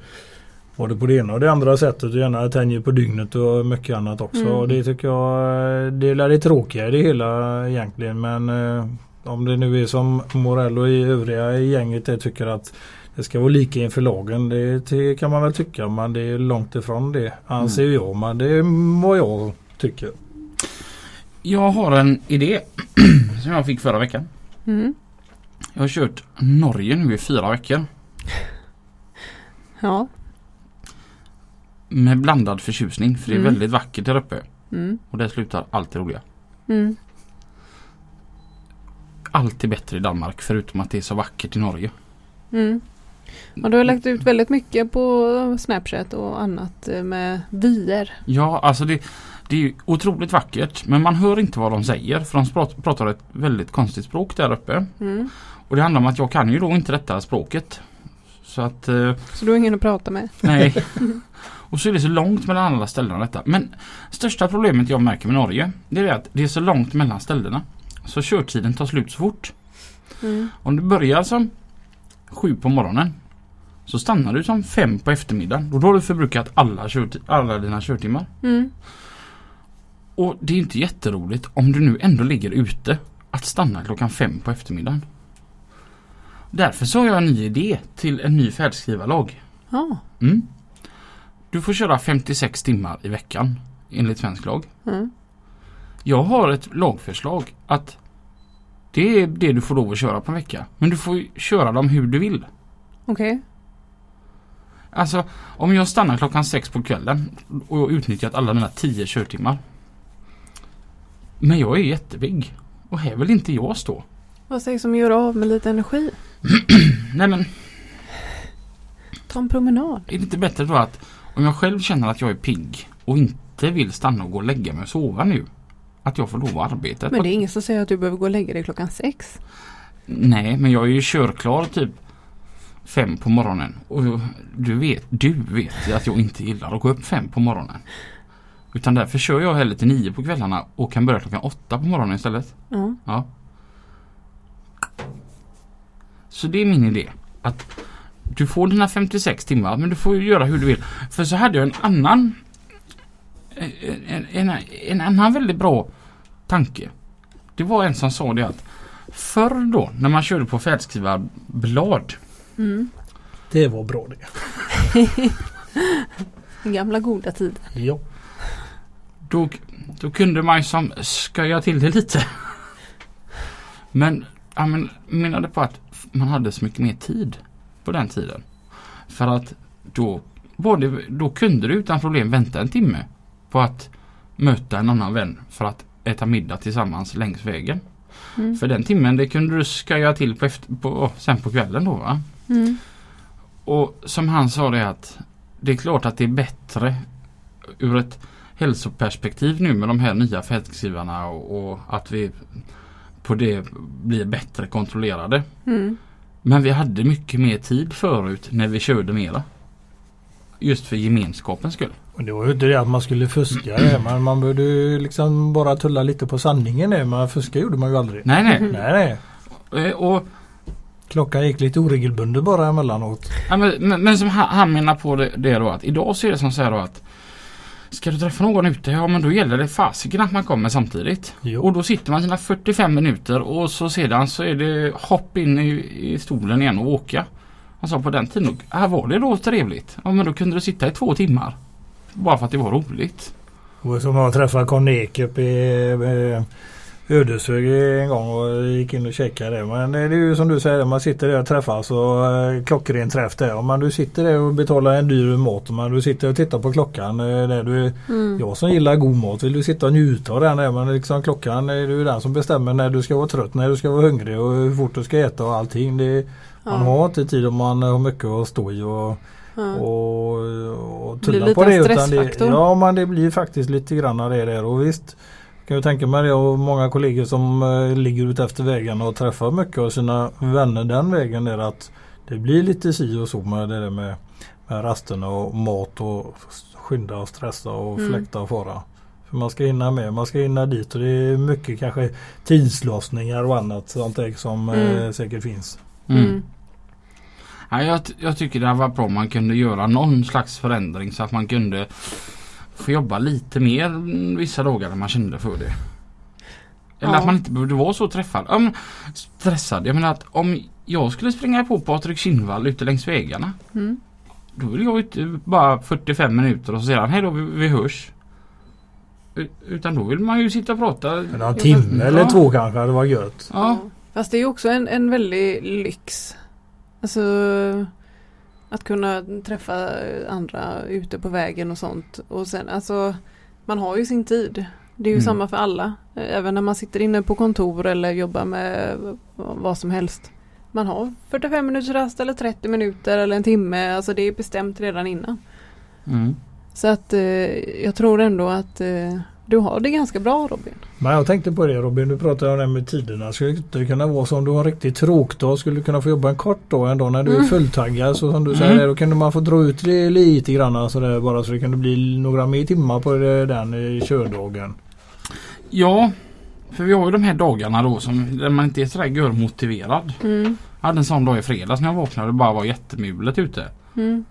både på det ena och det andra sättet och gärna tänjer på dygnet och mycket annat också. Mm. Och det tycker jag det är det tråkiga i det hela egentligen. Men eh, om det nu är som Morello och i övriga i gänget tycker att det ska vara lika inför lagen. Det, det kan man väl tycka men det är långt ifrån det anser jag. Men det är vad jag tycker. Jag har en idé som jag fick förra veckan. Mm. Jag har kört Norge nu i fyra veckor. Ja. Med blandad förtjusning för det är Mm. väldigt vackert där uppe. Mm. Och det slutar alltid roliga. Mm. Allt är bättre i Danmark förutom att det är så vackert i Norge. Mm. Och du har lagt ut väldigt mycket på Snapchat och annat eh, med vyer. Ja, alltså det, det är otroligt vackert men man hör inte vad de säger för de pratar ett väldigt konstigt språk där uppe. Mm. Och det handlar om att jag kan ju då inte detta språket. Så att eh, Så du har ingen att prata med. Nej. Och så är det så långt mellan alla ställena detta. Men största problemet jag märker med Norge det är att det är så långt mellan ställena. Så körtiden tar slut så fort. Mm. Om du börjar som sju på morgonen så stannar du som fem på eftermiddagen. Då har du förbrukat alla, alla dina körtimmar. Mm. Och det är inte jätteroligt om du nu ändå ligger ute att stanna klockan fem på eftermiddagen. Därför så har jag en ny idé till en ny färdskrivarlag. Ja. Mm. Du får köra 56 timmar i veckan enligt svensk lag. Mm. Jag har ett lagförslag att det är det du får lov att köra på en vecka. Men du får köra dem hur du vill. Okej. Alltså om jag stannar klockan sex på kvällen och jag utnyttjat alla mina 10 körtimmar. Men jag är jättepigg. Och här vill inte jag stå. Vad sägs om att göra av med lite energi? Nej men Ta en promenad. är det inte bättre då att om jag själv känner att jag är pigg och inte vill stanna och gå och lägga mig och sova nu. Att jag får lov att arbeta. Men det är ingen som säger att du behöver gå och lägga dig klockan sex. Nej, men jag är ju körklar typ fem på morgonen. Och du vet, du vet att jag inte gillar att gå upp fem på morgonen. Utan därför kör jag hellre till nio på kvällarna och kan börja klockan åtta på morgonen istället. Ja. Ja. Så det är min idé. Att du får dina 56 timmar men du får göra hur du vill. För så hade jag en annan en, en, en annan väldigt bra tanke. Det var en som sa det att förr då när man körde på färdskrivarbblad. Mm. Det var bra det. Gamla goda tider. Ja. Då, då kunde man ju som sköja till det lite. Men jag men, menade på att man hade så mycket mer tid på den tiden. För att då, var det, då kunde du utan problem vänta en timme på att möta en annan vän för att äta middag tillsammans längs vägen. Mm. För den timmen det kunde du sköja till på, efter, på sen på kvällen då va. Mm. Och som han sa det att det är klart att det är bättre ur ett hälsoperspektiv nu med de här nya fältskrivarna och, och att vi på det blir bättre kontrollerade. Mm. Men vi hade mycket mer tid förut när vi körde mera. Just för gemenskapens skull. Och det var ju inte det att man skulle fuska man borde ju liksom bara tulla lite på sanningen. Men fuska gjorde man ju aldrig. Nej nej. Nej nej. Eh, Och, Klockan gick lite oregelbundet bara emellanåt. ja, men, men, men som han, han menar på det, det då att idag så är det som så här då att Ska du träffa någon ute? Ja men då gäller det fasiken att man kommer samtidigt. Jo. Och då sitter man sina 45 minuter och så sedan så är det hopp in i, i stolen igen och åka. Han sa på den tiden, här var det då trevligt. Ja men då kunde du sitta i två timmar. Bara för att det var roligt. Och som jag träffade Conny Ek uppe i eh, Ödeshög en gång och gick in och checkade. Men det är ju som du säger, man sitter där och träffas och eh, klockren träff där. Men du sitter där och betalar en dyr mat. Men du sitter och tittar på klockan. eh, Där du, Mm. jag som gillar god mat vill du sitta och njuta av den. Där, men liksom klockan är ju den som bestämmer när du ska vara trött, när du ska vara hungrig och hur fort du ska äta och allting. Det, Man Ja. har inte tid om man har mycket att stå i. Och, Ja. och, och Blir tulla lite på det. Utan det stressfaktor. ja men det blir faktiskt lite grann av det där. Och visst kan jag tänka mig det och många kollegor som eh, ligger ut efter vägen och träffar mycket av sina vänner den vägen där att det blir lite si och så med det där med, med rasterna och mat och skynda och stressa och Mm. fläkta och fara. För man ska hinna med, man ska hinna dit och det är mycket kanske tidslossningar och annat sånt där som eh, Mm. säkert finns. Mm. Ja, jag, jag tycker det var bra om man kunde göra någon slags förändring så att man kunde få jobba lite mer vissa dagar när man kände för det. Eller Ja. att man inte behövde vara så träffad. Ja, men stressad. Jag menar att om jag skulle springa på Patrik Kinnvall ute längs vägarna. Mm. Då vill jag inte bara 45 minuter och så säger han hej då vi, vi hörs. Utan då vill man ju sitta och prata. En timme Ja. eller två kanske hade varit gött. Ja. Fast det är ju också en, en väldig lyx. Alltså att kunna träffa andra ute på vägen och sånt. Och sen alltså man har ju sin tid. Det är ju Mm. samma för alla. Även när man sitter inne på kontor eller jobbar med vad som helst. Man har 45 minuters rast eller 30 minuter eller en timme. Alltså det är bestämt redan innan. Mm. Så att eh, jag tror ändå att eh, du har det ganska bra Robin. Men jag tänkte på det Robin, du pratade om det här med tiderna. Skulle det inte kunna vara så om du har en riktigt tråkdag skulle du kunna få jobba en kort dag en dag när du är Mm. fulltaggad. Så som du Mm. säger, då kunde man få dra ut det lite grann så där, bara så det kunde bli några mer timmar på det, den eh, kördagen. Ja, för vi har ju de här dagarna då som där man inte är sådär görmotiverad. Mm. Jag hade en sån dag i fredags när jag vaknade och bara var jättemulet ute. Mm.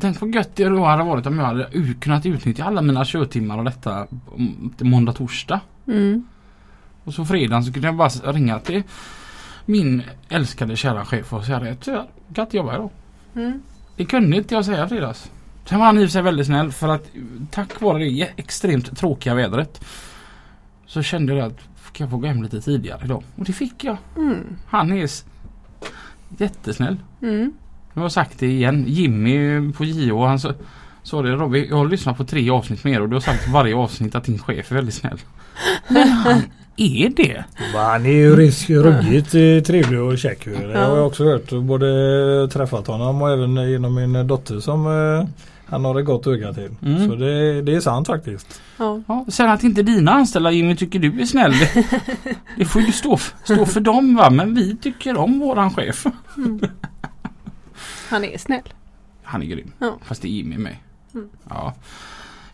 Tänk vad gött det då hade varit om jag hade kunnat utnyttja alla mina körtimmar och detta till måndag, torsdag. Mm. Och så fredagen så kunde jag bara ringa till min älskade kära chef och säga det. Tyvärr, jag kan inte jobba idag. Mm. Det kunde inte jag säga fredags. Sen var han i och för sig väldigt snäll för att tack vare det extremt tråkiga vädret så kände jag att ska jag få gå hem lite tidigare idag? Och det fick jag. Mm. Han är jättesnäll. Mm. Jag har sagt det igen. Jimmy på JO han sa, sa det Robin, jag har lyssnat på tre avsnitt med er och du har sagt i varje avsnitt att din chef är väldigt snäll. Men han är det. Han är ju ruggigt eh, trevlig och käck. ju. Det har Ja. jag också hört. Både träffat honom och även genom min dotter som eh, han har ett gott öga till. Mm. Så det, det är sant faktiskt. Ja. Ja, sen att inte dina anställda Jimmy tycker du är snäll. Det, det får ju stå, stå för dem va. Men vi tycker om våran chef. Mm. Han är snäll. Han är grym. Ja. Fast det är Jimmy med. Mm. Ja.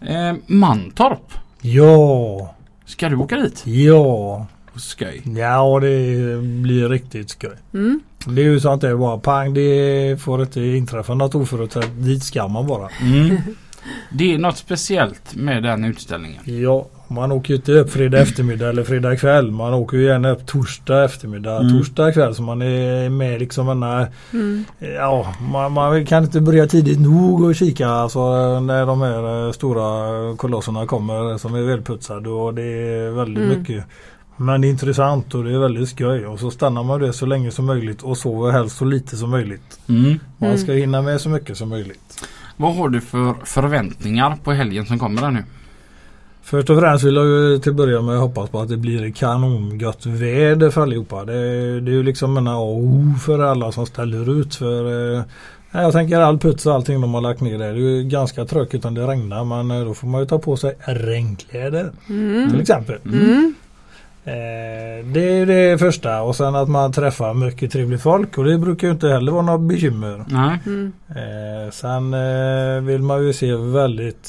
Eh, Mantorp. Ja, Ska du åka dit? ja, Skoj. ja det blir riktigt skoj. Mm. Det är ju sånt där bara pang det får inte inträffa något oförutsett. Dit ska man bara. Mm. Det är något speciellt med den utställningen. Ja, man åker ju inte upp fredag eftermiddag eller fredag kväll. Man åker ju gärna upp torsdag eftermiddag, Mm. torsdag kväll. Så man är med liksom denna, Mm. ja man, man kan inte börja tidigt nog och kika alltså när de här eh, stora kolosserna kommer som är välputsade och det är väldigt Mm. mycket. Men det är intressant och det är väldigt skoj och så stannar man det så länge som möjligt och sover helst så lite som möjligt. Mm. Man Mm. ska hinna med så mycket som möjligt. Vad har du för förväntningar på helgen som kommer där nu? Först och främst vill jag ju till att börja med hoppas på att det blir kanongött väder för allihopa. Det, det är ju liksom en O för alla som ställer ut. För eh, Jag tänker all puts och allting de har lagt ner där. Det är ju ganska tråkigt om det regnar men eh, då får man ju ta på sig regnkläder Mm. till exempel. Mm. Eh, det är det första och sen att man träffar mycket trevligt folk och det brukar ju inte heller vara något bekymmer. Nej. Mm. Eh, sen eh, vill man ju se väldigt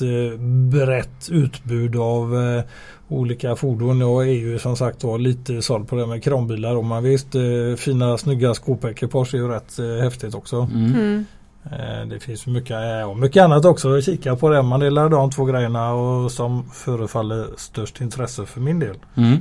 brett utbud av olika fordon. Jag är ju som sagt var lite såld på det med kranbilar. Och man visst fina snygga skåpekipage är ju rätt häftigt också. Mm. Mm. Eh, det finns mycket, eh, och mycket annat också att kika på det. Man delar de två grejerna och som förefaller störst intresse för min del. Mm.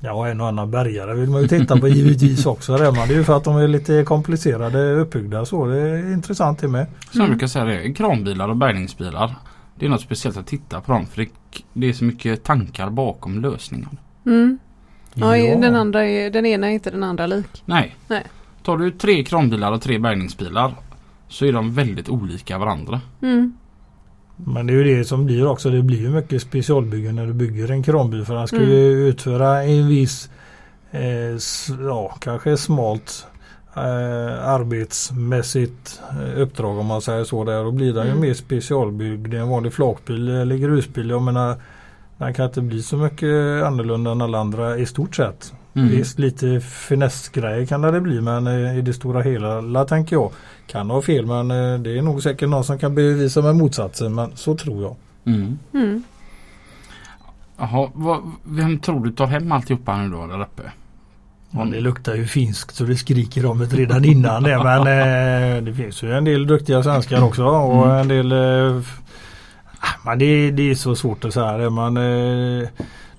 Ja och en och annan bergare vill man ju titta på givetvis också. Där, men det är ju för att de är lite komplicerade uppbyggda så. Det är intressant det med. Som jag Mm. brukar säga det, kranbilar och bärgningsbilar. Det är något speciellt att titta på dem för det, det är så mycket tankar bakom lösningen. Mm. Ja, Den, andra är, den ena är inte den andra lik. Nej. Nej. Tar du tre kranbilar och tre bärgningsbilar så är de väldigt olika varandra. Mm. Men det är ju det som blir också. Det blir ju mycket specialbyggen när du bygger en kranbil. För den ska Mm. ju utföra en viss eh, ja, kanske smalt eh, arbetsmässigt eh, uppdrag om man säger så. Där. Då blir den Mm. ju mer specialbyggd än en vanlig flakbil eller grusbil. Jag menar den kan inte bli så mycket annorlunda än alla andra i stort sett. Mm. Visst lite finessgrejer kan det bli men eh, i det stora hela tänker jag. Kan ha fel men eh, det är nog säkert någon som kan bevisa med motsatsen men så tror jag. Mm. Mm. Jaha, vad, vem tror du tar hem alltihopa nu då där uppe? Ja, det luktar ju finskt så det skriker om det redan innan det men eh, det finns ju en del duktiga svenskar också och Mm. en del eh, ah, men det, det är så svårt att säga det men eh,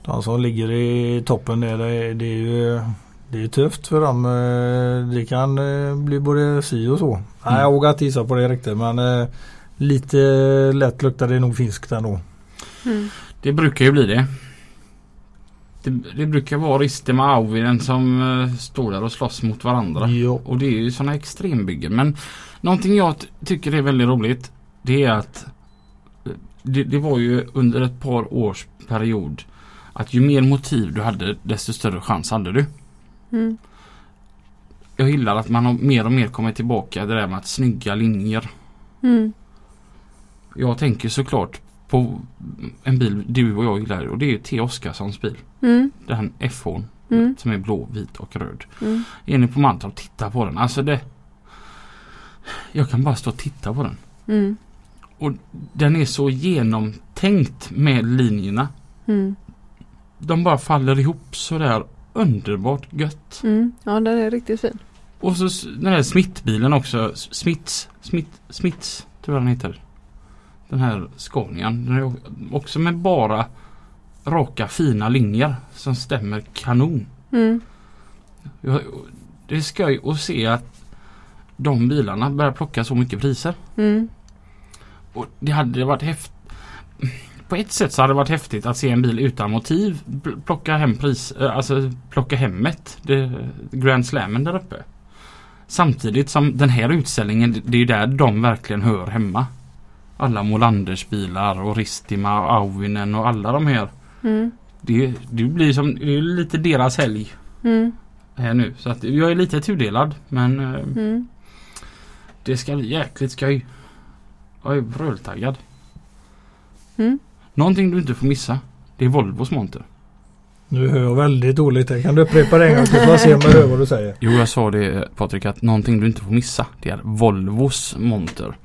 de som ligger i toppen där det, det är ju det är tufft för dem. eh, Det kan eh, bli både si och så. Nej, jag vågar inte gissa på det riktigt men eh, lite lätt luktar det nog finskt ändå. Mm. Det brukar ju bli det. Det, det brukar vara Ristem och Auvinen som står där och slåss mot varandra. Ja. Och det är ju sådana extrembyggen. Men någonting jag tycker är väldigt roligt. Det är att det, det var ju under ett par års period att ju mer motiv du hade desto större chans hade du. Mm. Jag gillar att man har mer och mer kommit tillbaka det där med att snygga linjer. Mm. Jag tänker såklart på en bil du och jag gillar och det är ju T. Oskarssons bil. Mm. Den FH Mm. som är blå, vit och röd. Mm. Är ni på Mantorp, titta på den. Alltså det... Jag kan bara stå och titta på den. Mm. Och den är så genomtänkt med linjerna. Mm. De bara faller ihop sådär underbart gött. Mm. Ja, den är riktigt fin. Och så den här smittbilen också. Smits, Smitt, Smits tror jag den heter. Den här Scanian. Den är också med bara raka fina linjer som stämmer kanon. Mm. Det är skoj att se att de bilarna börjar plocka så mycket priser. Mm. Och det hade varit häftigt. På ett sätt så hade det varit häftigt att se en bil utan motiv pl- plocka hem pris, eh, alltså plocka hemmet. Det, Grand Slammen där uppe. Samtidigt som den här utställningen, det- det är där de verkligen hör hemma. Alla Molanders bilar och Ristima och Auvinen och alla de här. Mm. Det, det blir som, det är lite deras helg Mm. här nu. Så att jag är lite tudelad men eh, Mm. det ska bli jäkligt skoj. Jag är bröltaggad. Mm. Någonting du inte får missa. Det är Volvos monter. Nu hör jag väldigt dåligt. här. Kan du upprepa det en gång till så jag ser om jag hör vad du säger? Jo, jag sa det Patrik att någonting du inte får missa. Det är Volvos monter.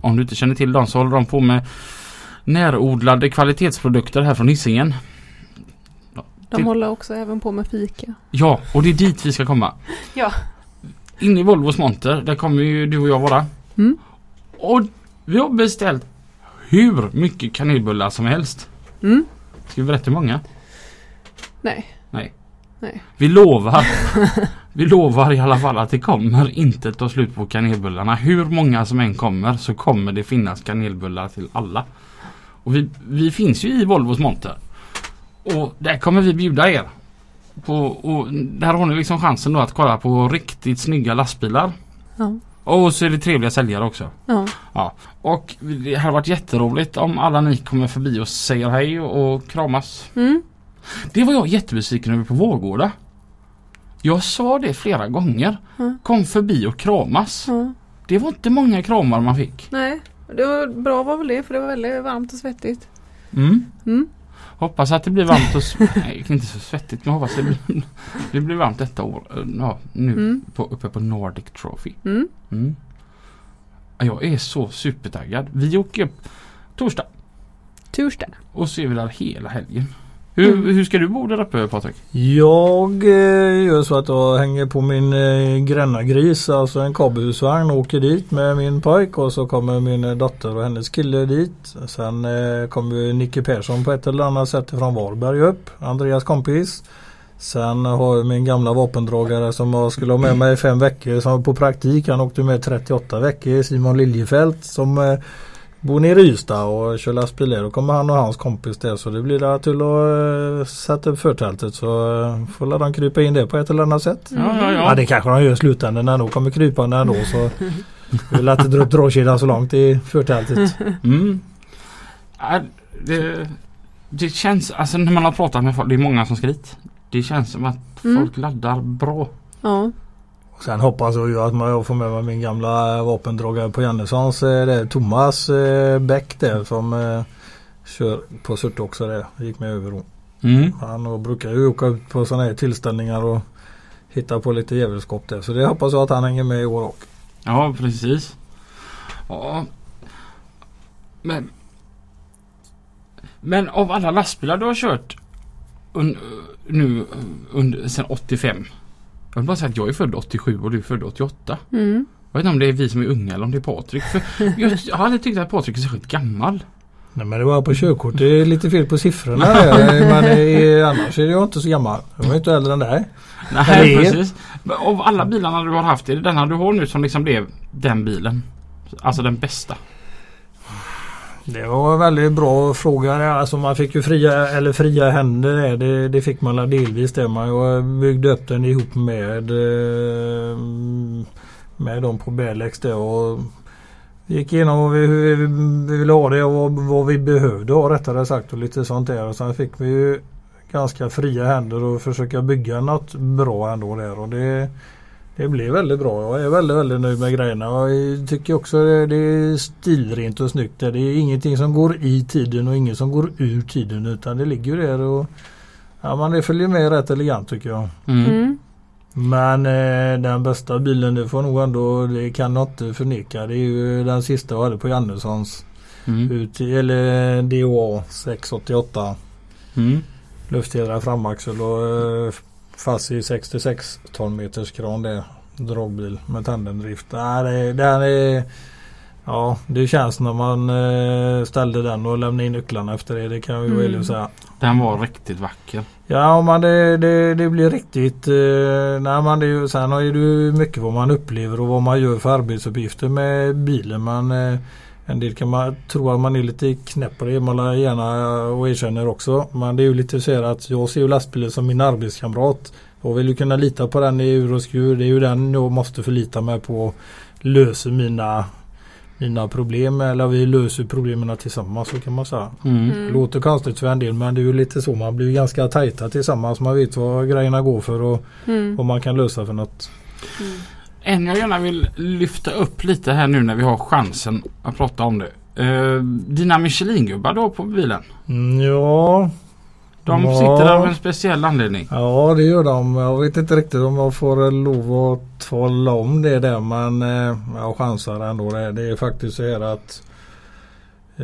Om du inte känner till dem så håller de på med närodlade kvalitetsprodukter här från Hisingen. De Till- håller också även på med fika. Ja, och det är dit vi ska komma. Ja. Inne i Volvos monter, där kommer ju du och jag vara. Mm. Och vi har beställt hur mycket kanelbullar som helst. Mm. Ska vi berätta hur många? Nej. Nej. Nej. Vi lovar. vi lovar i alla fall att det kommer inte ta slut på kanelbullarna. Hur många som än kommer så kommer det finnas kanelbullar till alla. Och vi, vi finns ju i Volvos monter. Och där kommer vi bjuda er. På, och där har ni liksom chansen då att kolla på riktigt snygga lastbilar. Ja. Och så är det trevliga säljare också. Ja. Ja. Och det hade varit jätteroligt om alla ni kommer förbi och säger hej och, och kramas. Mm. Det var jag jättebesviken över på Vårgårda. Jag sa det flera gånger. Mm. Kom förbi och kramas. ja. Det var inte många kramar man fick. Nej. Det var bra var väl det för det var väldigt varmt och svettigt. Mm. Hoppas att det blir varmt och... Nej, inte så svettigt men hoppas det blir, det blir varmt detta år. eh, Ja, nu Mm. på, uppe på Nordic Trophy. Mm. Mm. Ja, Jag är så supertaggad. Vi åker upp torsdag Torsdag. och så är vi där hela helgen. Hur, Mm. hur ska du bo där uppe Patrik? Jag eh, gör så att jag hänger på min eh, grännagris, alltså en kabelhusvagn och åker dit med min pojk och så kommer min eh, dotter och hennes kille dit. Sen eh, kommer Nicke Persson på ett eller annat sätt från Varberg upp, Andreas kompis. Sen har jag min gamla vapendragare som jag skulle ha med mig i fem veckor som på praktik. Han åkte med 38 veckor, Simon Liljefelt som eh, bor nere i Ystad och kör lastbil där. Då kommer han och hans kompis där så det blir där till att eh, sätta upp förtältet så eh, får de krypa in där på ett eller annat sätt. Mm. Ja, ja, Ja ja. det kanske de gör i slutändan när de kommer krypande ändå så vi vill inte dra upp dragkedjan så långt i förtältet. Mm. Ja, det, det känns, alltså när man har pratat med folk, det är många som ska dit. Det känns som att Mm. folk laddar bra. Ja. Sen hoppas jag ju att man jag får med mig min gamla vapendragare på Jannessons. eh, Thomas eh, Bäck där som eh, kör på Surte också där. Gick med över då. Mm. Han brukar ju åka ut på sådana här tillställningar och hitta på lite djävulskap där. Så det hoppas jag att han hänger med i år också. Ja, precis. Ja. Men Men av alla lastbilar du har kört un, nu under, sen 85. Jag vill bara säga att jag är född 87 och du är född 88. Mm. Jag vet inte om det är vi som är unga eller om det är Patrik. För jag, jag har aldrig tyckt att Patrik är särskilt gammal. Nej men det var på körkort. Det är lite fel på siffrorna. Men eh, annars är jag inte så gammal. Jag är inte äldre än dig. Nej, precis. Av alla bilarna du har haft, är det denna du har nu som liksom blev den bilen? Alltså den bästa? Det var en väldigt bra fråga. Alltså man fick ju fria, eller fria händer. Det, det fick man delvis det. Man byggde upp den ihop med eh, med dem på Belex där och gick igenom vi, hur vi vi ville ha det och vad, vad vi behövde ha rättare sagt och lite sånt där. Och sen fick vi ju ganska fria händer och försöka bygga något bra ändå där. Och det, det blev väldigt bra. Jag är väldigt, väldigt nöjd med grejerna. Och jag tycker också det, det är stilrent och snyggt. Det är ingenting som går i tiden och inget som går ur tiden utan det ligger ju där och ja, man det följer med rätt elegant tycker jag. Mm. Mm. Men eh, den bästa bilen det får nog ändå, det kan jag inte förneka. Det är ju den sista jag hade på Jannessons. Mm. Ut, eller DOA 688. Mm. Luftfjädrad framaxel och eh, fast i 66 ton meters kran det. Dragbil med tandemdrift. Nej, det, den är, ja, det känns när man eh, ställde den och lämnade in nycklarna efter det. Det kan jag ju Mm. väl säga. Den var riktigt vacker. Ja men det, det, det blir riktigt. Eh, nej, men det, är ju- sen har ju det mycket vad man upplever och vad man gör för arbetsuppgifter med bilen. Men eh, en del kan man tro att man är lite knäpp på det. Man gärna och erkänner också. Men det är ju lite så här att jag ser ju lastbilen som min arbetskamrat. Jag vill ju kunna lita på den i ur och skur. Det är ju den jag måste förlita mig på. Löser mina mina problem eller vi löser problemen tillsammans så kan man säga. Mm. Mm. Låter konstigt för en del men det är ju lite så. Man blir ganska tajta tillsammans. Man vet vad grejerna går för och Mm. vad man kan lösa för något. Mm. En jag gärna vill lyfta upp lite här nu när vi har chansen att prata om det. Eh, dina Michelin-gubbar har på bilen. Mm, ja, De Ja. sitter där av en speciell anledning. ja det gör de. Jag vet inte riktigt om jag får lov att tala om det där men eh, jag chansar ändå. Det, det är faktiskt så här att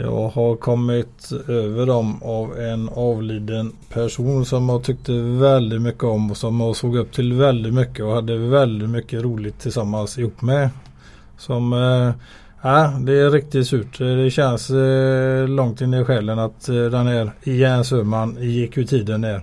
jag har kommit över dem av en avliden person som jag tyckte väldigt mycket om och som jag såg upp till väldigt mycket och hade väldigt mycket roligt tillsammans ihop med. Som eh, Ja, det är riktigt surt. Det känns eh, långt in i själen att eh, den här Jens Öhman gick ur tiden där.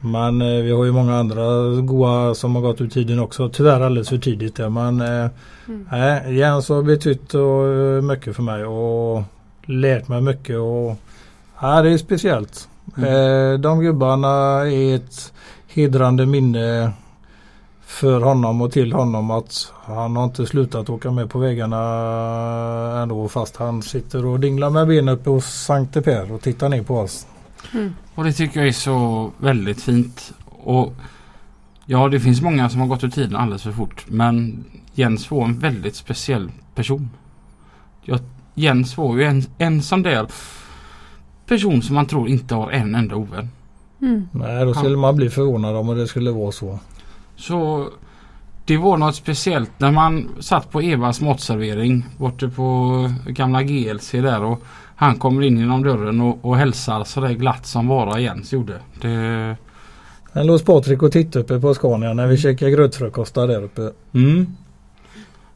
Men vi har ju många andra goa som har gått ur tiden också. Tyvärr alldeles för tidigt där. Men eh, Mm. nej, Jens har betytt och, mycket för mig och lärt mig mycket. Och, ja, det är speciellt. Eh, de gubbarna är ett hedrande minne för honom och till honom att han har inte slutat åka med på vägarna ändå fast han sitter och dinglar med benen uppe hos Sankte Per och tittar ner på oss. Mm. Och det tycker jag är så väldigt fint. Och Ja, det finns många som har gått ur tiden alldeles för fort. Men Jens var en väldigt speciell person. Jag, Jens var ju en, en sån där person som man tror inte har en enda ovän. Mm. Nej, då skulle man bli förvånad om det skulle vara så. Så det var något speciellt när man satt på Evas matservering borta på gamla GLC där och han kommer in genom dörren och, och hälsar så där glatt som bara Jens gjorde. Det, Sen låg Patrik och tittade uppe på Scania när vi käkade grötfrukostar där uppe. mm.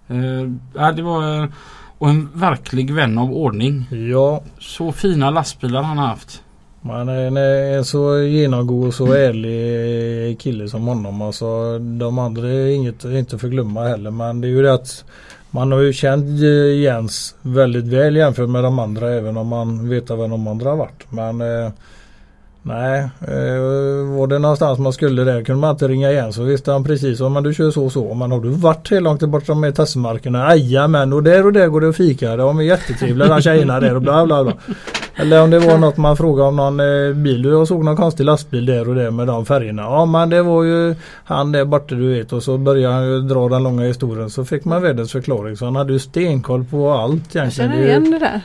eh, ja, det var och en verklig vän av ordning. Ja, Så fina lastbilar han har haft. man är en så genomgod och så ärlig kille som honom. Alltså, de andra är inget inte förglömma heller. Men det är ju det att man har ju känt Jens väldigt väl jämfört med de andra även om man vet vem de andra har varit. Men eh, Nej, eh, var det någonstans man skulle där kunde man inte ringa igen så visste han precis om du kör så och så. Men har du varit helt långt bort med tassemarkerna? Jajamän och där och där går det och fika. De är jättetrevliga de tjejerna där och bla bla bla. Eller om det var något man frågade om någon eh, bil. Jag såg någon konstig lastbil där och där med de färgerna. Ja men det var ju han där borta du vet. Och så började han ju dra den långa historien. Så fick man världens förklaring. Så han hade ju stenkoll på allt Jag egentligen. känner Det- igen det där.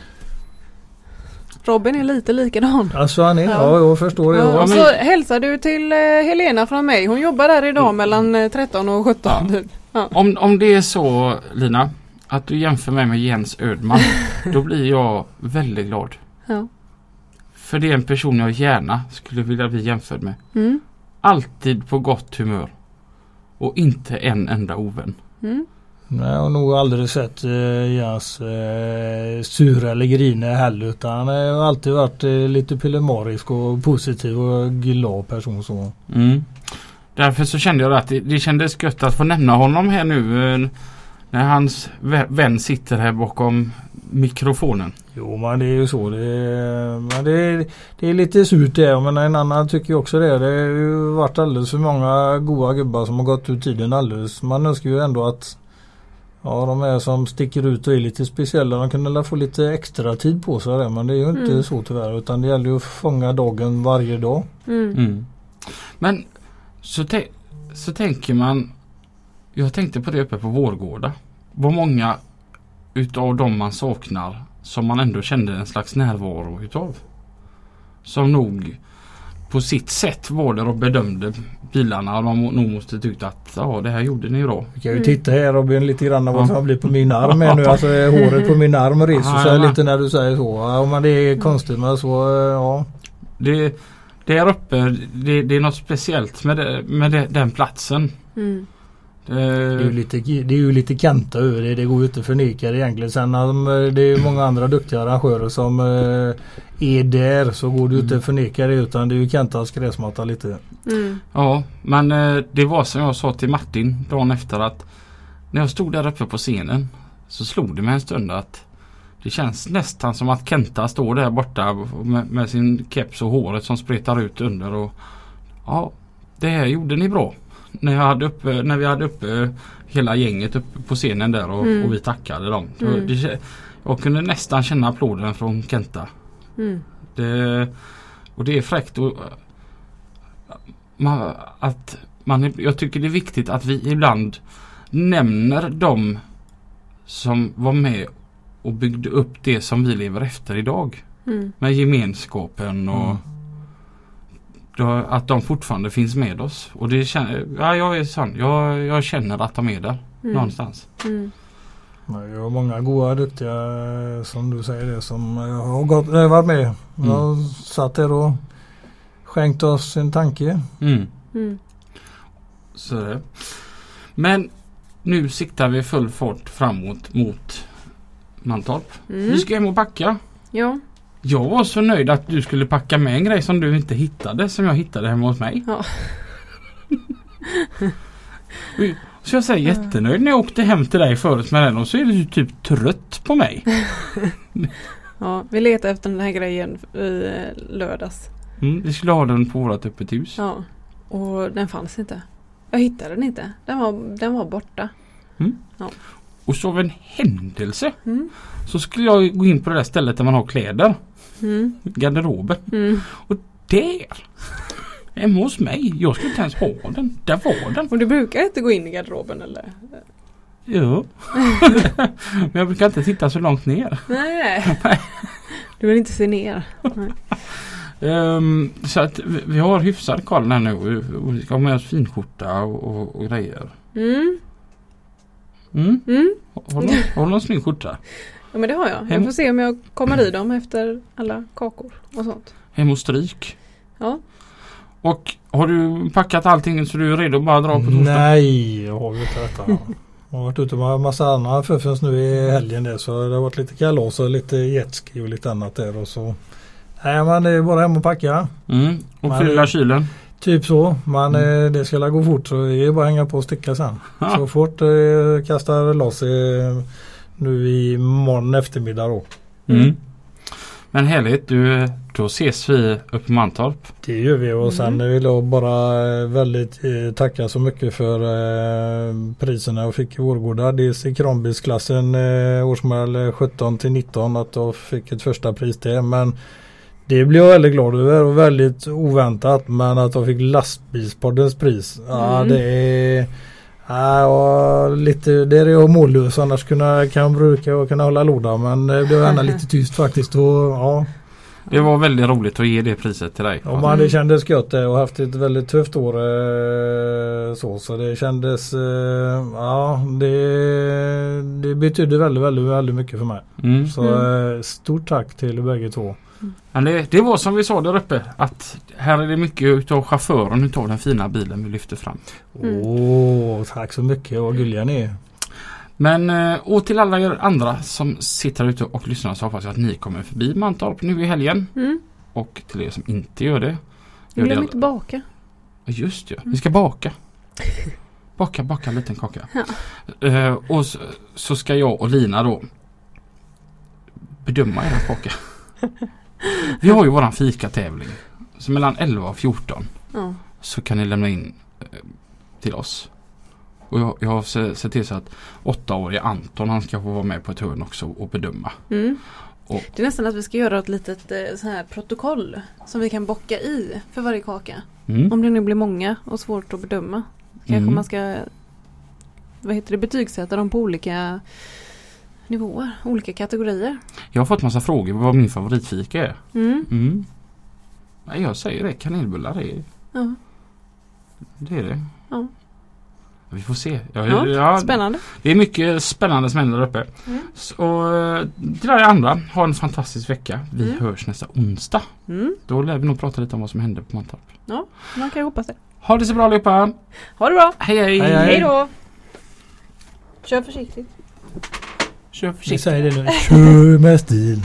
Robin är lite likadan. Alltså han är, Ja. ja, jag förstår det. Ja, och så hälsar du till eh, Helena från mig. Hon jobbar där idag mellan eh, 13 och 17. Ja. typ. Ja. Om, om det är så Lina att du jämför mig med Jens Ödman då blir jag väldigt glad. Ja. För det är en person jag gärna skulle vilja bli jämförd med. Mm. Alltid på gott humör. Och inte en enda ovän. Mm. Nej, jag har nog aldrig sett eh, Jens eh, sur eller grinig heller utan han har alltid varit eh, lite pillemarisk och positiv och glad person så. Mm. Därför så kände jag att det, det kändes gött att få nämna honom här nu. eh, När hans vä- vän sitter här bakom mikrofonen. Jo men det är ju så. Det är, men det det är lite surt det. Men en annan tycker ju också det. Det har ju varit alldeles för många goa gubbar som har gått ur tiden alldeles. Man önskar ju ändå att Ja de är som sticker ut och är lite speciella. De kunde få lite extra tid på sig där, men det är ju inte Mm. så tyvärr. Utan det gäller ju att fånga dagen varje dag. Mm. Mm. Men så, så tänker man Jag tänkte på det uppe på Vårgårda. Vad många utav dem man saknar som man ändå kände en slags närvaro utav. Som nog på sitt sätt var där och bedömde bilarna och de nog måste tyckt att ja det här gjorde ni bra. Vi kan ju titta här Robin lite grann vad som har blivit på min arm här nu. Alltså eh, håret på min arm reser sig lite när du säger så. Ja men det är konstigt men så eh, ja. Det, där uppe det, det är något speciellt med, det, med det, den platsen. Mm. Det, Det är ju lite, det är ju lite kanta över det. Det går ju inte att förneka det egentligen. Sen um, det är ju många andra duktiga arrangörer som eh, är där så går det ju inte att förneka det utan det är ju Kentas gräsmatta lite. Mm. Ja, men eh, det var som jag sa till Martin dagen efter att när jag stod där uppe på scenen så slog det mig en stund att det känns nästan som att Kenta står där borta med, med sin keps och håret som spretar ut under och ja, det här gjorde ni bra. När, jag hade uppe, när vi hade uppe hela gänget uppe på scenen där och, Mm. och vi tackade dem. Mm. det, jag kunde nästan känna applåden från Kenta. Mm. Det, och det är fräckt. Och, man, att man, jag tycker det är viktigt att vi ibland nämner de som var med och byggde upp det som vi lever efter idag. Mm. Med gemenskapen och Mm. Att de fortfarande finns med oss. Och det känner, ja jag är sann. Jag, jag känner att de är där Mm. någonstans. Mm. Nej, Jag har många goda duktiga som du säger det som eh, har gått, äh, varit med. Mm. Och satt där och skänkt oss en tanke. Mm. Mm. Så. Men nu siktar vi full fart framåt mot Mantorp. Mm. Vi ska hem och packa. Ja. Jag var så nöjd att du skulle packa med en grej som du inte hittade som jag hittade hemma hos mig. Ja. Så jag säger jättenöjd när jag åkte hem till dig förut med den och så är du typ trött på mig. ja, vi letade efter den här grejen i eh, lördags. Mm, vi skulle ha den på vårt öppet hus. Ja. Och den fanns inte. Jag hittade den inte. Den var, den var borta. Och så av en händelse Mm. så skulle jag gå in på det där stället där man har kläder. Mm. Garderoben. Mm. Där! Hemma hos mig. Jag skulle inte ens ha den. Där var den. Och du brukar inte gå in i garderoben eller? Ja. Men jag brukar inte titta så långt ner. Nej. Du vill inte se ner. Ehm, så att vi, vi har hyfsad koll här nu. och Vi ska ha med oss finskjorta och, och, och grejer. Mm. Mm. Mm. Har du har du någon snygg skjorta? Ja men det har jag. Hem- Jag får se om jag kommer i dem efter alla kakor och sånt. Hem och stryk. Ja. Och har du packat allting så du är redo att bara dra på torsdag? Nej, jag har ju inte detta. Jag har varit ute med en massa andra fuffens nu i helgen där så det har varit lite kalas och lite jetski och lite annat där och så. Nej men det är bara hem och packa. Mm. Och fylla kylen? Typ så. Men Mm. eh, det ska gå fort så det är bara att hänga på och sticka sen. Ja. Så fort eh, kastar loss eh, nu i morgon eftermiddag då. Mm. Men härligt. Du, då ses vi uppe på Mantorp. Det gör vi och sen Mm. vill jag bara eh, väldigt eh, tacka så mycket för eh, priserna jag fick i Vårgårda. Dels i kranbilsklassen eh, årsmodell 17 till 19 att jag fick ett första pris där. Men det blev jag väldigt glad över och väldigt oväntat. Men att jag fick lastbilspoddens pris. Ja Mm. det är Ja, och lite, där är jag mållös annars kunna, kan jag bruka och kunna hålla låda men det blev gärna lite tyst faktiskt. Och, ja, Det var väldigt roligt att ge det priset till dig. Ja, det kändes gött det och haft ett väldigt tufft år eh, så. Så det kändes, eh, ja det, det betydde väldigt, väldigt, väldigt mycket för mig. Mm. Så Mm. eh, stort tack till bägge två. Men det, det var som vi sa där uppe att här är det mycket utav chauffören utav den fina bilen vi lyfter fram. Åh, tack så mycket vad gulliga ni är. Men eh, och till alla er andra som sitter ute och lyssnar så hoppas jag att ni kommer förbi Mantorp nu i helgen. Mm. Och till er som inte gör det. Du Gör glöm det inte baka. Just ja, vi ska baka. Baka, baka en liten kaka. Ja. Eh, och så, så ska jag och Lina då bedöma er kaka. Vi har ju våran fikatävling. Så mellan 11 och 14 Ja. så kan ni lämna in eh, till oss. Och jag, jag har se- sett till så att åttaåriga Anton han ska få vara med på ett hörn också och bedöma. Mm. Och- Det är nästan att vi ska göra ett litet eh, så här protokoll som vi kan bocka i för varje kaka. Mm. Om det nu blir många och svårt att bedöma. Kanske Mm. man ska vad heter det, betygsätta dem på olika nivåer, olika kategorier. Jag har fått massa frågor vad min favoritfika är. Mm. Mm. Nej, jag säger det, kanelbullar är Ja. det. Är det. Ja. Vi får se. Jag, Ja, ja, Spännande. det är mycket spännande som händer där uppe. Mm. Så eh, till alla andra, ha en fantastisk vecka. Vi Mm. hörs nästa onsdag. Mm. Då lär vi nog prata lite om vad som hände på Mantorp. Man kan ju hoppas det. Ha det så bra allihopa! Ha det bra! Hej hej! Hej, hej. Hej då! Kör försiktigt. Kör Vi försiktigt. säger det nu. Kör med stil.